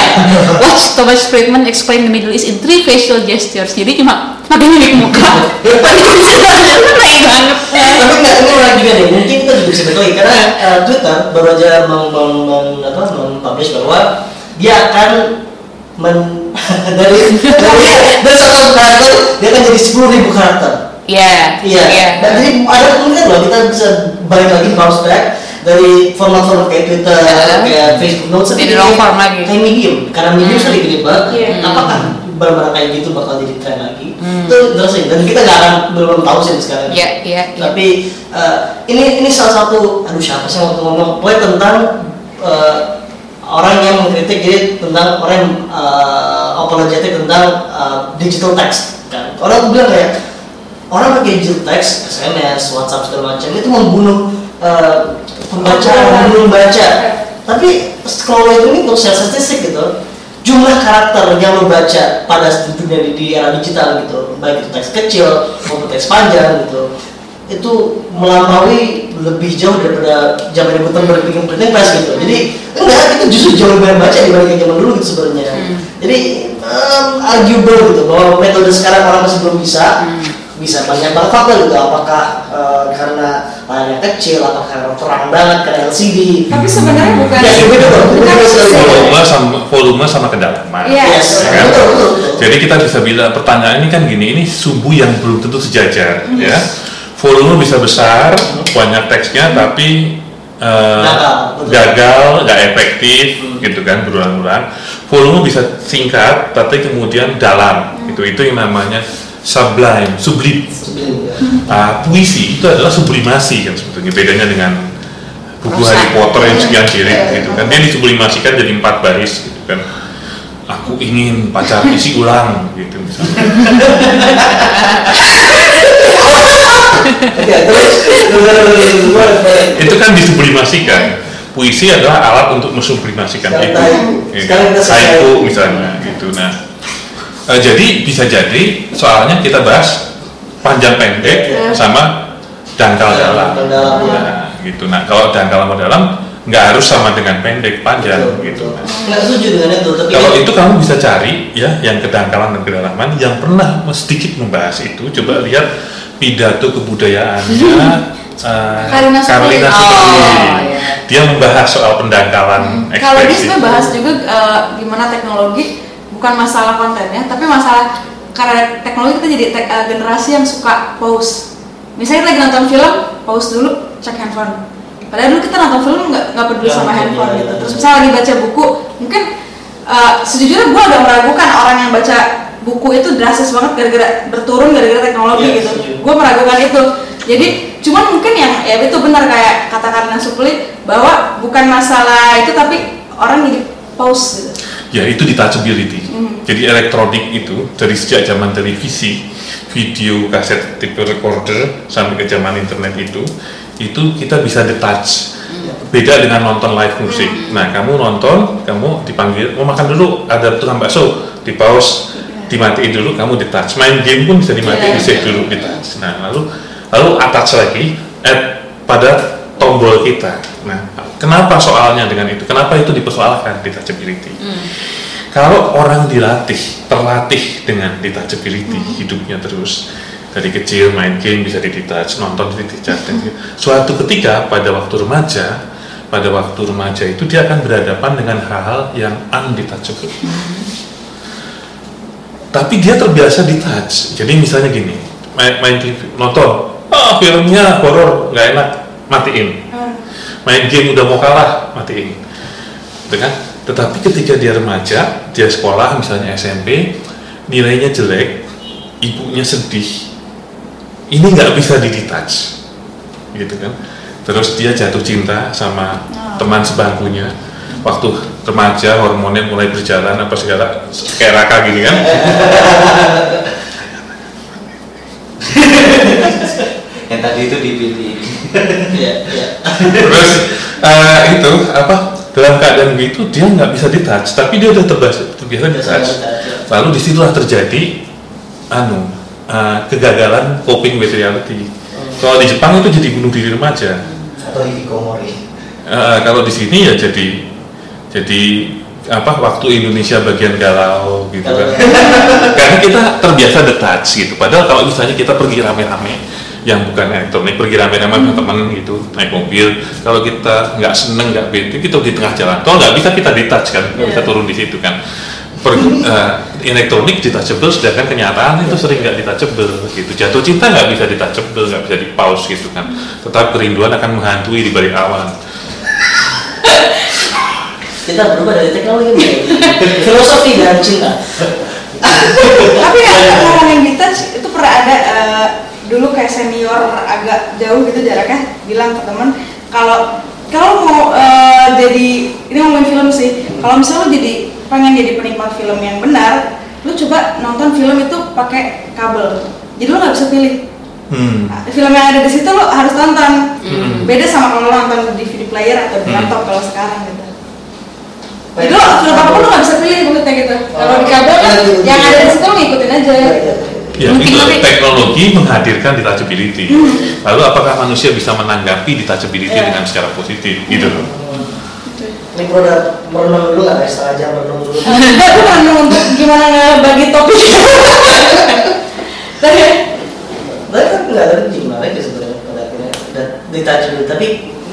Watch Thomas Friedman explain the Middle East in three facial gestures. Jadi cuma pakai mimik muka. Baik banget Tapi nggak ini orang juga nih, mungkin kita juga bisa karena eh, Twitter baru aja meng, meng, meng, apa, mempublish bahwa dia akan men, dari, dari dari satu karakter dia akan jadi sepuluh ribu karakter. Iya, Iya. Dan jadi ada kemungkinan loh kita bisa balik lagi bounce back dari format-format kayak Twitter, Uh-huh. kayak Facebook Notes, Jadi long form lagi. Kayak Medium, karena Medium Hmm. sekali gede banget. Iya. Apakah barang-barang kayak gitu bakal jadi tren lagi? Hmm. Itu interesting. Dan kita nggak akan belum tahu sih sekarang. Iya, iya, iya. Tapi eh, ini ini salah satu, aduh siapa sih waktu ngomong, pokoknya tentang eh, orang yang mengkritik jadi tentang orang yang eh, apologetic tentang eh, digital text kan. Orang bilang kayak orang pakai digital text, SMS, WhatsApp segala macam itu membunuh eh, pembaca, membunuh baca. Tapi kalau itu ini untuk statistik gitu, jumlah karakter yang lo baca pada dunia di, di era digital gitu, baik itu teks kecil maupun teks panjang gitu, itu melampaui lebih jauh daripada zaman Gutenberg bikin printing press gitu. Jadi enggak, itu justru jauh lebih banyak baca dibanding zaman dulu gitu sebenarnya. Hmm. Jadi um, arguable gitu bahwa metode sekarang orang masih belum bisa Hmm. bisa banyak banget faktor gitu apakah eh, karena layarnya kecil atau karena terang banget karena LCD Tapi sebenarnya bukan Ya, itu betul, bukan betul volume sama volume sama kedalaman Iya. yes Ya kan? betul betul, betul. Jadi kita bisa bilang pertanyaan ini kan gini, ini sumbu yang belum tentu sejajar, ya. Volume bisa besar, banyak teksnya, tapi eh, Gagal, gagal, nggak efektif, gitu kan, berulang-ulang. Volume bisa singkat, tapi kemudian dalam, itu itu yang namanya sublime, sublim. Ya. Ah, puisi itu adalah sublimasi kan sebetulnya. Bedanya dengan buku. Harry Potter yang sekian jilid gitu kan. Dia disublimasikan jadi empat baris gitu kan. Aku ingin pacar isi ulang gitu misalnya Terus itu kan disublimasikan puisi adalah alat untuk mensublimasikan itu. Ya kan? selesai. haiku misalnya gitu nah eh, jadi bisa jadi soalnya kita bahas panjang pendek Ya. sama dangkal dalam Dangkal dalam, nah gitu nah kalau dangkal sama dalam nggak harus sama dengan pendek panjang Betul, gitu betul. nggak setuju dengan itu tapi kalau itu kamu bisa cari ya yang kedangkalan dan kedalaman yang pernah sedikit membahas itu coba lihat pidato kebudayaannya eh, Karina Supri. Karlina Supri. Oh, iya. dia membahas soal pendangkalan Kalau ini ekspresi sebenarnya bahas juga eh, gimana teknologi bukan masalah kontennya, tapi masalah karena teknologi kita jadi te- eh, generasi yang suka pause. Misalnya kita lagi nonton film, pause dulu, cek handphone. Padahal dulu kita nonton film nggak nggak peduli Nggak sama peduli, handphone iya, gitu. Terus misalnya lagi baca buku, mungkin eh, sejujurnya gue agak meragukan orang yang baca buku itu drastis banget gara-gara berturun gara-gara teknologi Iya, gitu. Gue meragukan itu. Jadi cuman mungkin yang ya itu benar kayak kata Karina Supli bahwa bukan masalah itu tapi orang jadi pause gitu. ya itu detachability. Jadi elektronik itu dari sejak zaman televisi, video kaset tape recorder sampai ke zaman internet itu, itu kita bisa detach. Beda dengan nonton live musik. Nah, kamu nonton, kamu dipanggil, mau makan dulu, ada tukang bakso, di pause, dimatiin dulu, kamu detach. Main game pun bisa dimatiin, di save dulu, detach. Nah, lalu lalu attach lagi add pada tombol kita. Nah, kenapa soalnya dengan itu? Kenapa itu dipersoalkan detachability? Kalau orang dilatih, terlatih dengan detachability hidupnya terus dari kecil main game bisa didetach, nonton di detach gitu. suatu ketika pada waktu remaja, pada waktu remaja itu dia akan berhadapan dengan hal-hal yang undetachable. Tapi dia terbiasa detach. Jadi misalnya gini, main, main TV, nonton, ah filmnya horor nggak enak, matiin. Hmm. main game udah mau kalah matiin. Gitu kan? tetapi ketika dia remaja dia sekolah misalnya SMP nilainya jelek ibunya sedih. Ini nggak bisa didetach gitu kan? Terus dia jatuh cinta sama teman sebangkunya waktu remaja hormonnya mulai berjalan apa segala kayak raka gini kan? Yang tadi itu dipilih. Iya, iya. terus eh, itu apa dalam keadaan begitu dia nggak bisa detach tapi dia udah terbiasa terbiasa detach lalu di situlah terjadi anu eh, kegagalan coping with reality kalau di Jepang itu jadi bunuh diri remaja. Atau hikikomori Eh, kalau di sini ya jadi jadi apa waktu Indonesia bagian galau gitu kan. Karena kita terbiasa detach gitu. Padahal kalau misalnya kita pergi rame-rame yang bukan elektronik pergi rame-rame sama teman gitu naik mobil kalau kita nggak seneng nggak bete kita di tengah jalan toh nggak bisa kita detach kan nggak bisa Iya. turun di situ kan. Per, eh, elektronik detachable sedangkan kenyataan itu sering nggak detachable gitu. Jatuh cinta nggak bisa detachable nggak bisa di pause gitu kan. Tetap kerinduan akan menghantui di balik awan Kita berubah dari teknologi menjadi filosofi dan cinta. tapi ya ngomongin detach itu pernah ada eh, dulu kayak senior agak jauh gitu jaraknya bilang ke temen kalau kalau mau eh, jadi ini ngomongin film sih kalau misalnya lo jadi pengen jadi penikmat film yang benar lu coba nonton film itu pakai kabel jadi lo nggak bisa pilih hmm. film yang ada di situ lo harus tonton Hmm. beda sama kalau lo nonton di DVD player atau di Hmm. laptop kalau sekarang gitu jadi lo film apa pun lo nggak bisa pilih maksudnya gitu kalau di kabel kan Oh. yang ada di situ lo ngikutin aja Ya, Mungkin itu nanti- teknologi menghadirkan detachability. Lalu apakah manusia bisa menanggapi detachability Iya. dengan secara positif? Gitu loh. Ini produk merenung dulu nggak? Kayak setengah jam merenung dulu. aku kan untuk gimana ngebagi topik tapi Tapi kan nggak ada gimana aja sebenarnya pada akhirnya dulu. Tapi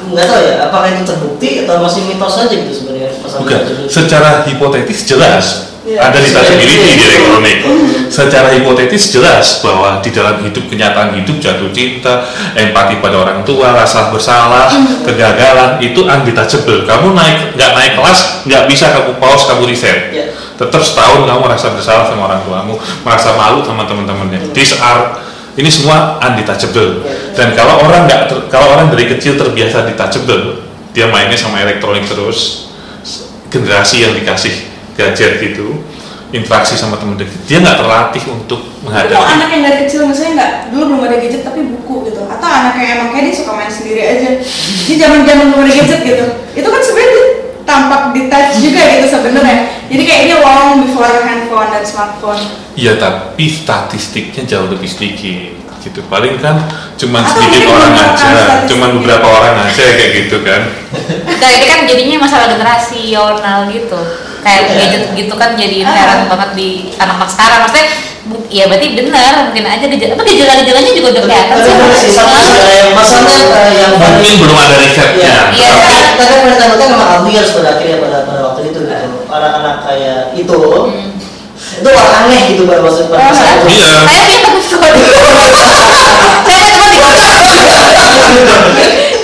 nggak tahu ya apakah itu terbukti atau masih mitos aja gitu sebenarnya Bukan. Secara hipotetis jelas Iya. ada detachability di Iya. elektronik. Secara hipotetis jelas bahwa di dalam hidup kenyataan hidup jatuh cinta, empati pada orang tua, rasa bersalah, kegagalan itu undetachable. Kamu naik nggak naik kelas nggak bisa kamu pause kamu reset. Iya. tetap setahun kamu merasa bersalah sama orang tuamu, merasa malu sama teman-temannya. These are ini semua undetachable. Dan kalau orang nggak kalau orang dari kecil terbiasa detachable, dia mainnya sama elektronik terus, generasi yang dikasih gadget gitu, interaksi sama temen deket, dia nggak terlatih untuk kalau menghadapi. anak yang dari kecil misalnya nggak dulu belum ada gadget tapi buku gitu. Atau anak yang emang kayak dia suka main sendiri aja. Di zaman zaman belum ada gadget gitu. Itu kan sebenarnya di- tampak detach juga gitu sebenarnya. Jadi kayak ini long before handphone dan smartphone. Iya tapi statistiknya jauh lebih sedikit gitu paling kan cuman sedikit orang aja cuman beberapa orang aja kayak gitu kan Nah, ini kan jadinya masalah generasional gitu. Kayak Iya. gadget gitu kan jadi Ah. inherent banget di anak-anak sekarang. Maksudnya, bu- ya berarti benar mungkin aja gejala. Tapi gejala-gejalanya juga udah kelihatan Tapi sih. sama yang masalahnya yang mungkin belum ada risetnya Iya, Iya. tapi kita kan tahu kan sama Albiers pada akhirnya pada pada waktu itu gitu. Anak-anak kayak itu Hmm. Itu orang aneh gitu pada masa pada masa Oh, itu. Iya. Saya lihat tapi suka Saya cuma di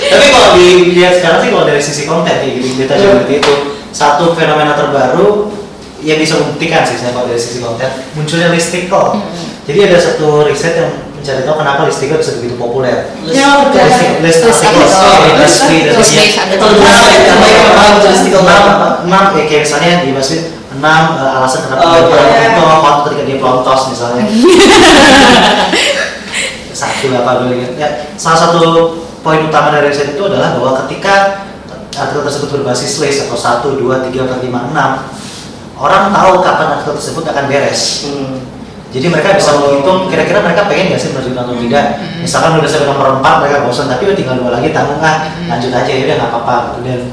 Tapi kalau dilihat sekarang sih kalau dari sisi konten kayak gitu detachability itu satu fenomena terbaru yang bisa membuktikan sih saya kalau dari sisi konten munculnya listicle. Jadi ada satu riset yang mencari tahu kenapa listicle bisa begitu populer. Ya, udah. List, list List articles, articles. List BuzzFeed dan articles. sebagainya. List Itu lebih menarik, yang baik yang paham tulistikel enam apa? enam ya kayak misalnya di BuzzFeed enam eh, alasan kenapa Oh, dia pelontos itu ketika dia pelontos misalnya satu apa dulu gitu. ya salah satu poin utama dari riset itu adalah bahwa ketika artikel tersebut berbasis list atau satu dua tiga empat lima enam orang tahu kapan artikel tersebut akan beres Hmm. jadi mereka bisa Oh. menghitung kira-kira mereka pengen nggak sih menerjunkan atau tidak. Misalkan udah sampai nomor 4 mereka bosan tapi udah tinggal dua lagi tanggung ah lanjut aja ya udah nggak apa-apa gitu.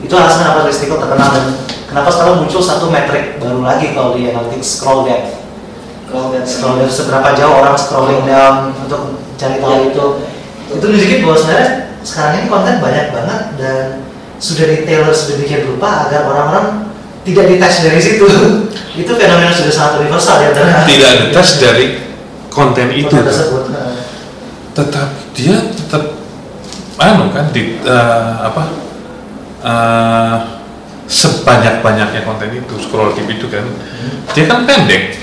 Itu alasan kenapa Listicle terkenal dan kenapa sekarang muncul satu metrik baru lagi kalau di analytics scroll depth. Kalau nggak Scroll depth seberapa jauh orang scrolling down untuk cari tahu Ya. itu. Itu nunjukin bahwa sebenarnya sekarang ini konten banyak banget dan sudah di tailor sedemikian rupa agar orang-orang tidak detach dari situ. itu fenomena sudah sangat universal ya antara tidak detach dari konten itu konten tersebut. Tetap dia tetap anu kan di eh, apa eh, sebanyak banyaknya konten itu scroll tip itu kan dia kan pendek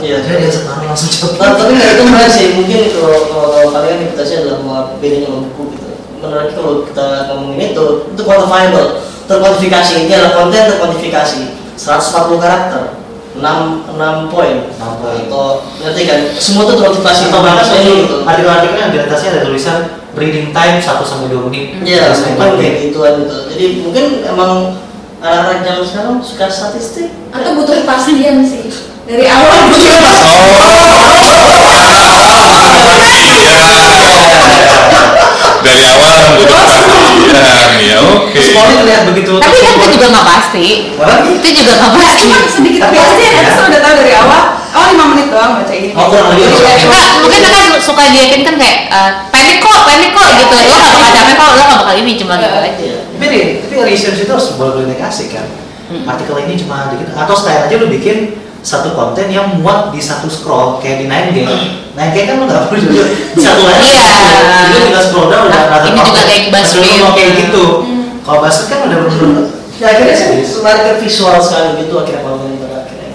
Iya. Jadi dia sekarang langsung cepat. tapi nggak itu menarik sih. Mungkin kalau, kalau, kalau kalian imputasi adalah bahwa bedanya sama buku gitu. Menarik kalau kita ngomongin itu, itu quantifiable, terkuantifikasi. Ini adalah konten terkuantifikasi. 140 karakter, 6, 6 poin. 6 poin. Atau ngerti kan? Semua itu terkuantifikasi. Atau bahkan ini suatu artikel-artikel yang di atasnya ada tulisan reading time 1 sampai 2 menit. Iya, Terus itu lima kayak gituan gitu. Jadi mungkin emang anak-anak zaman sekarang suka statistik. atau butuh kepastian sih dari awal butuh dari awal butuh kepastian ya oke Scrolling terlihat begitu. Tapi kan itu juga nggak pasti. Itu juga nggak pasti. cuma sedikit Tapi- kepastian ya. ya terus udah tahu dari awal oh lima menit doang baca ini Oh, kurang lebih. Iya, Enggak, mungkin kan suka diyakin kan kayak eh, pendek kok, pendek kok gitu. Lo nggak bakal capek kok, lo nggak bakal ini cuma gitu aja. Iya. Tapi nih, tapi research itu harus boleh negasi kan. Hmm. Artikel ini cuma dikit atau style aja lu bikin satu konten yang muat di satu scroll kayak di 9 gag. 9 gag kan lu nggak perlu juga di satu aja. Iya. Jadi lu tinggal scroll down udah Nah, rata ini juga kayak BuzzFeed. Mau kayak gitu. Hmm. Kalau BuzzFeed kan udah bener-bener Ya akhirnya sih lari ke visual sekali gitu akhirnya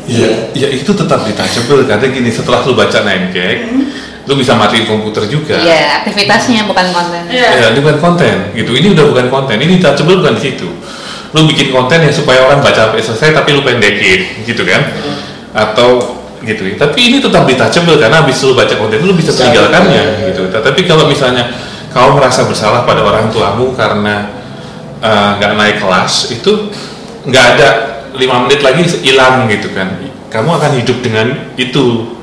akhirnya. ya, ya itu tetap detachable karena gini setelah lu baca 9 gag lu bisa matiin komputer juga Iya, aktivitasnya bukan konten. Iya. Ya, bukan konten gitu. Ini udah bukan konten. Ini touchable bukan di situ. Lu bikin konten yang supaya orang baca sampai selesai tapi lu pendekin gitu kan? Atau gitu. Tapi ini tetap detachable karena habis lu baca konten lu bisa meninggalkannya iya. gitu. Tapi kalau misalnya kau merasa bersalah pada orang tuamu karena eh, nggak naik kelas itu nggak ada lima menit lagi hilang gitu kan. Kamu akan hidup dengan itu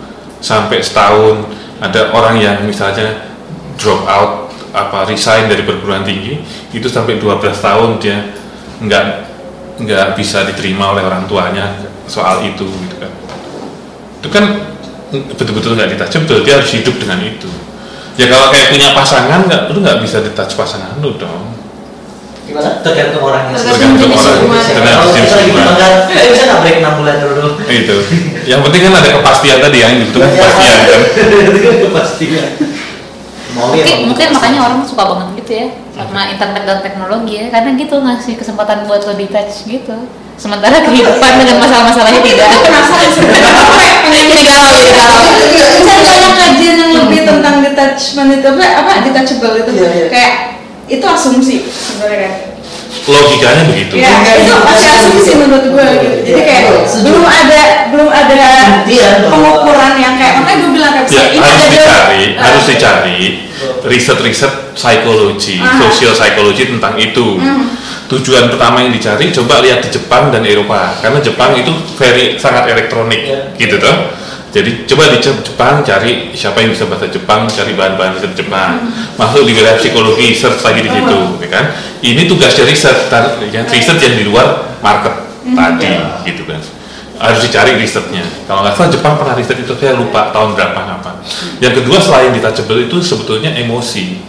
sampai setahun. Ada orang yang misalnya drop out apa resign dari perguruan tinggi itu sampai 12 tahun dia nggak nggak bisa diterima oleh orang tuanya soal itu gitu kan itu kan betul-betul nggak ditouchable dia harus hidup dengan itu ya kalau kayak punya pasangan nggak lu nggak bisa ditouch pasangan lu dong Gimana? tergantung orangnya sih. Tergantung Tergantung jenis orang. hubungan. Tergantung Kalau jenis kita lagi hubungan. eh bisa nggak break 6 bulan dulu? itu yang penting kan ada kepastian tadi kepastian kan Itu kan kepastian. Mau lihat Mungkin, mungkin kepastian. makanya orang suka banget gitu ya sama internet dan teknologi ya karena gitu ngasih kesempatan buat lo detach gitu sementara kehidupan dengan masalah-masalahnya tidak penasaran sebenarnya jadi galau cari banyak kajian yang lebih tentang detachment itu apa apa detachable itu Iya, iya. kayak itu asumsi sebenarnya kan? Logikanya begitu. Ya itu pasti asumsi menurut gue gitu. Jadi kayak belum ada belum ada bahwa- pengukuran yang kayak makanya gue bilang kayak ya ini harus ada dicari eh, harus dicari riset-riset psikologi Ah. sosial psikologi tentang itu. Hmm. tujuan pertama yang dicari coba lihat di Jepang dan Eropa. Karena Jepang itu very sangat elektronik Ya. gitu toh jadi coba di Jep- Jepang cari siapa yang bisa bahasa Jepang cari bahan-bahan riset Jepang. Masuk di wilayah psikologi search lagi di situ ya kan? Ini tugasnya riset tar- ya, riset yang di luar market tadi gitu kan. Harus dicari risetnya kalau nggak salah Jepang pernah riset itu saya lupa tahun berapa apa yang kedua selain detachable itu sebetulnya emosi.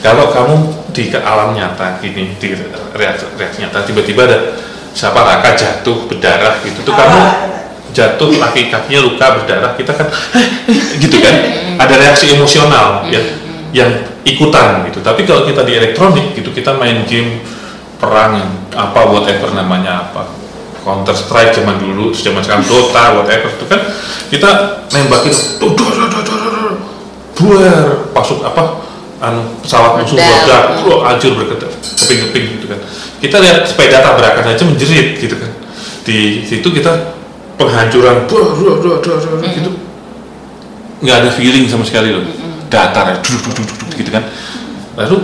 Kalau kamu di ke alam nyata gini di reaksi, reaksi nyata tiba-tiba ada siapa raka jatuh berdarah gitu tuh kamu jatuh kaki kakinya luka berdarah kita kan gitu kan ada reaksi emosional ya yang ikutan gitu tapi kalau kita di elektronik gitu kita main game perang apa whatever namanya apa Counter Strike zaman dulu zaman sekarang Dota whatever itu kan kita nembakin tuh, duh, duh, duh, duh, duh, duh, buar masuk apa anu pesawat musuh Meledak. meledak, wah, hancur berkeping-keping gitu kan. Kita lihat sepeda tabrakan saja menjerit gitu kan. Di situ kita penghancuran, buah, buah, buah, buah, buah, gitu, nggak ada feeling sama sekali loh. Datar ya, duduk, duduk, duduk, gitu kan. Lalu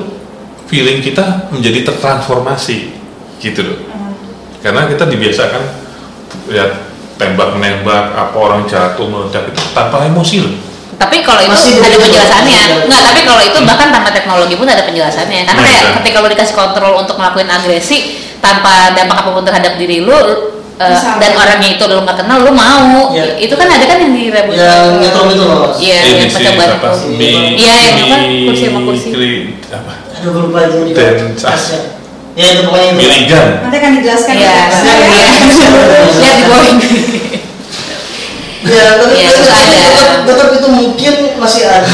feeling kita menjadi tertransformasi gitu loh. Karena kita dibiasakan lihat tembak menembak apa orang jatuh meledak itu tanpa emosi loh. tapi kalau itu Masih ada penjelasannya Masih nggak tapi kalau itu bahkan tanpa teknologi pun ada penjelasannya karena Nah, kayak itu. ketika lo dikasih kontrol untuk ngelakuin agresi tanpa dampak apa pun terhadap diri lo Bisa. dan orangnya itu lo nggak kenal lo mau Ya. itu kan ada kan yang di rebut Yang nyetrum itu loh. Mas. iya yang itu mi- Iya, yang apa, kursi sama kursi. kli- apa? Aduh gue lupa itu. Ya itu pokoknya itu. Miligan. Nanti akan dijelaskan Iya, ya. iya. lihat di bawah Ya, tapi Iya, tapi itu ada. tetap, itu mungkin masih ada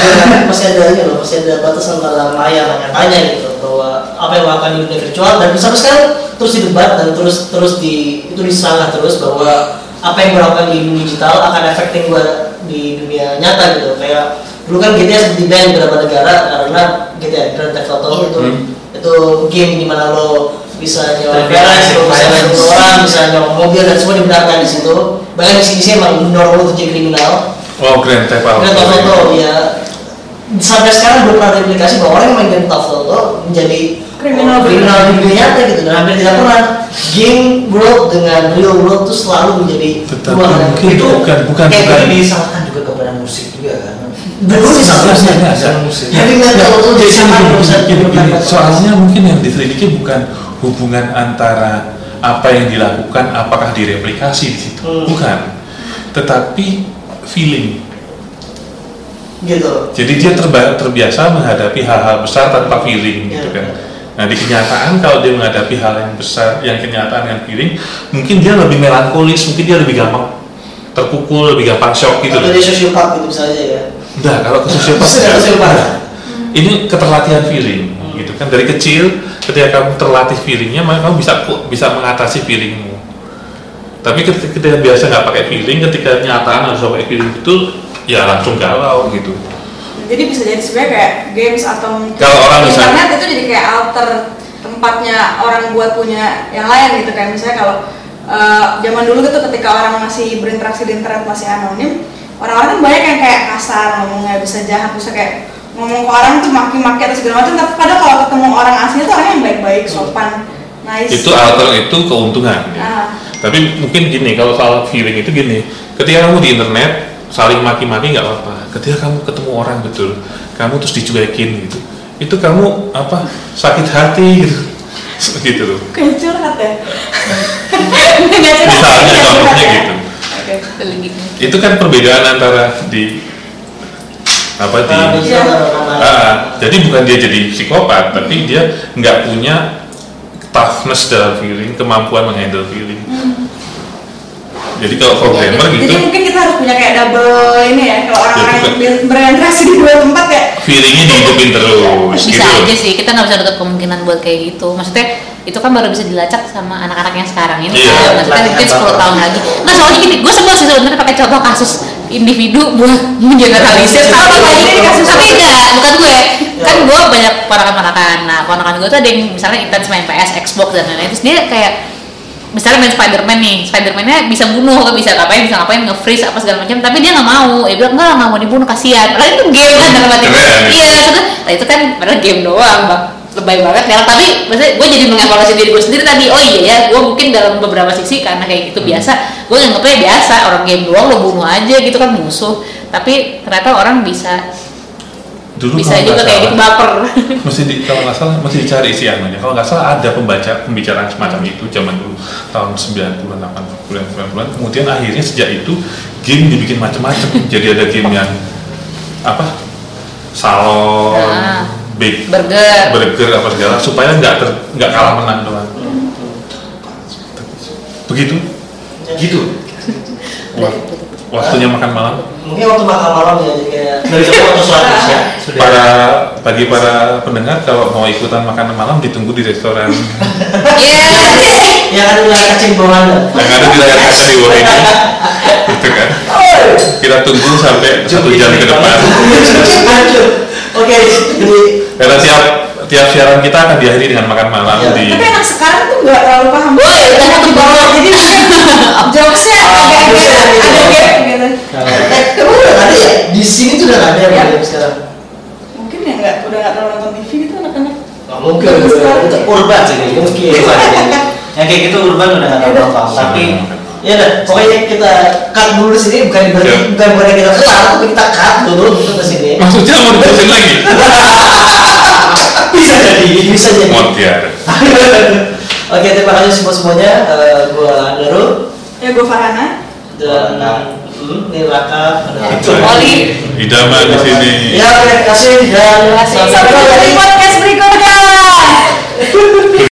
masih ada ini loh, masih ada batas antara maya dan nyatanya gitu bahwa apa yang melakukan di dunia virtual dan sampai sekarang terus didebat dan terus terus di itu disanggah terus bahwa apa yang melakukan di dunia digital akan efektif gua di dunia nyata gitu kayak dulu kan GTA seperti ban di beberapa negara karena GTA Grand Theft Auto itu Hmm. itu game di mana lo bisa nyewa garage, lo bisa nyewa orang, bisa nyewa mobil dan semua dibenarkan di situ. Bahkan di sini sih emang mendorong lo untuk jadi kriminal. Oh, Grand Theft Auto. Grand Theft Auto ya sampai sekarang belum pernah ada aplikasi bahwa orang yang main Grand Theft Auto menjadi Kriminal kriminal di dunia nyata gitu dan hampir tidak pernah game world dengan real world itu selalu menjadi Tetapi dua hal berbeda. bukan bukan Kayak bukan. gini disalahkan juga kepada musik juga kan. Dulu musik. Heavy metal itu Jadi sama soalnya mungkin yang diselidiki bukan hubungan antara apa yang dilakukan apakah direplikasi di situ Hmm. bukan tetapi feeling gitu. jadi dia terba- terbiasa menghadapi hal-hal besar tanpa feeling Ya, gitu kan. nah di kenyataan kalau dia menghadapi hal yang besar yang kenyataan yang feeling mungkin dia lebih melankolis mungkin dia lebih gampang terpukul lebih gampang shock gitu Atau dia sosiopat gitu bisa aja ya. nah kalau ke sosiopat ya, ini keterlatihan feeling gitu kan. Dari kecil ketika kamu terlatih feelingnya maka kamu bisa bisa mengatasi feelingmu. Tapi ketika kita biasa nggak pakai feeling ketika nyataan harus pakai feeling betul ya langsung galau gitu. Jadi bisa jadi sebenarnya kayak games atau Kalau orang misalnya- internet itu jadi kayak alter tempatnya orang buat punya yang lain gitu. Kayak misalnya kalau eh, zaman dulu gitu ketika orang masih berinteraksi di internet masih anonim orang-orang kan banyak yang kayak kasar ngomongnya bisa jahat bisa kayak ngomong ke orang tuh maki-maki atau segala macam. Tapi padahal kalau ketemu orang asli itu orang yang baik-baik sopan nice. Itu alter itu keuntungan ya. Ah. tapi mungkin gini kalau soal feeling itu gini. Ketika kamu di internet saling maki-maki nggak apa-apa ketika kamu ketemu orang betul kamu terus dicuekin gitu itu kamu apa sakit hati gitu gitu loh kayak curhat ya misalnya contohnya ya. gitu. Gitu. itu kan perbedaan antara di apa di online. Ah, jadi bukan dia jadi psikopat tapi dia nggak punya toughness dalam feeling kemampuan menghandle feeling jadi kalau programmer Jadi gitu mungkin kita harus punya kayak double ini ya kalau orang-orang Ya, yang berinteraksi di dua tempat ya. feelingnya dihidupin terus bisa gitu. aja sih kita nggak bisa nutup kemungkinan buat kayak gitu. Maksudnya itu kan baru bisa dilacak sama anak-anak yang sekarang ini. Iya, kan maksudnya mungkin 10 baper. tahun lagi. Nggak soalnya gini gue sebel sih sebenarnya pakai contoh kasus individu buat mengeneralisir tapi lagi ini kasus tapi enggak bukan gue. Kan Ya. gue banyak ponakan-ponakan. Nah ponakan gue tuh ada yang misalnya intens main PS Xbox dan lain-lain. Terus dia kayak misalnya main Spiderman nih Spiderman-nya bisa bunuh atau bisa ngapain bisa ngapain nge-freeze apa segala macam tapi dia nggak mau. Dia bilang nggak nggak mau dibunuh kasihan. Padahal itu game kan dalam Keren. iya maksudnya nah itu kan padahal game doang bang. Lebay banget. Ya tapi maksudnya gue jadi mengevaluasi diri gue sendiri tadi. Oh iya ya gue mungkin dalam beberapa sisi karena kayak gitu biasa gue nganggapnya biasa orang game doang lo bunuh aja gitu kan musuh. Tapi ternyata orang bisa dulu bisa juga kayak gitu baper. mesti di, kalau nggak salah mesti dicari isi anunya. Kalau nggak salah ada pembaca pembicaraan semacam itu zaman dulu tahun 90-an 80-an 90-an kemudian akhirnya sejak itu game dibikin macam-macam jadi ada game yang apa salon Nah. big burger. burger apa segala supaya nggak ter- nggak kalah menang doang. Begitu? Gitu. Wak- waktunya makan malam Mungkin waktu makan malam ya jadi kayak Dari jam waktu sholat isya sudah. para bagi para pendengar kalau mau ikutan makan malam ditunggu di restoran. Iya. yang ada di layar kaca bawah anda. yang ada di layar kaca di bawah ini. Gitu kan. Kita tunggu sampai satu jam ke depan. Oke, jadi Karena tiap tiap siaran kita akan diakhiri dengan makan malam Iya. di Tapi anak sekarang tuh nggak terlalu paham. Woi, Anak jangan di bawah jadi mungkin jokesnya Ah, agak-agak jokesnya ada gitu. gap gitu. Eh, emang udah ada ya? Di sini tuh udah nggak ada Ya. ya. sekarang. Mungkin ya nggak udah nggak terlalu nonton TV gitu anak-anak. Nggak mungkin, itu urban sih kayak gitu. Mungkin. yang kayak gitu urban udah nggak Ya udah. tahu Tapi ya udah, pokoknya kita cut dulu di sini bukan berarti Siap. bukan berarti kita kelar, tapi kita cut dulu untuk ke sini. maksudnya mau diterusin lagi bisa jadi bisa jadi mutiara oke terima kasih semua semuanya uh, eh, gue Daru ya gue Farhana. Dan hmm, ya, Oli Idaman di sini. ya terima kasih. Dan sampai jumpa di podcast berikutnya.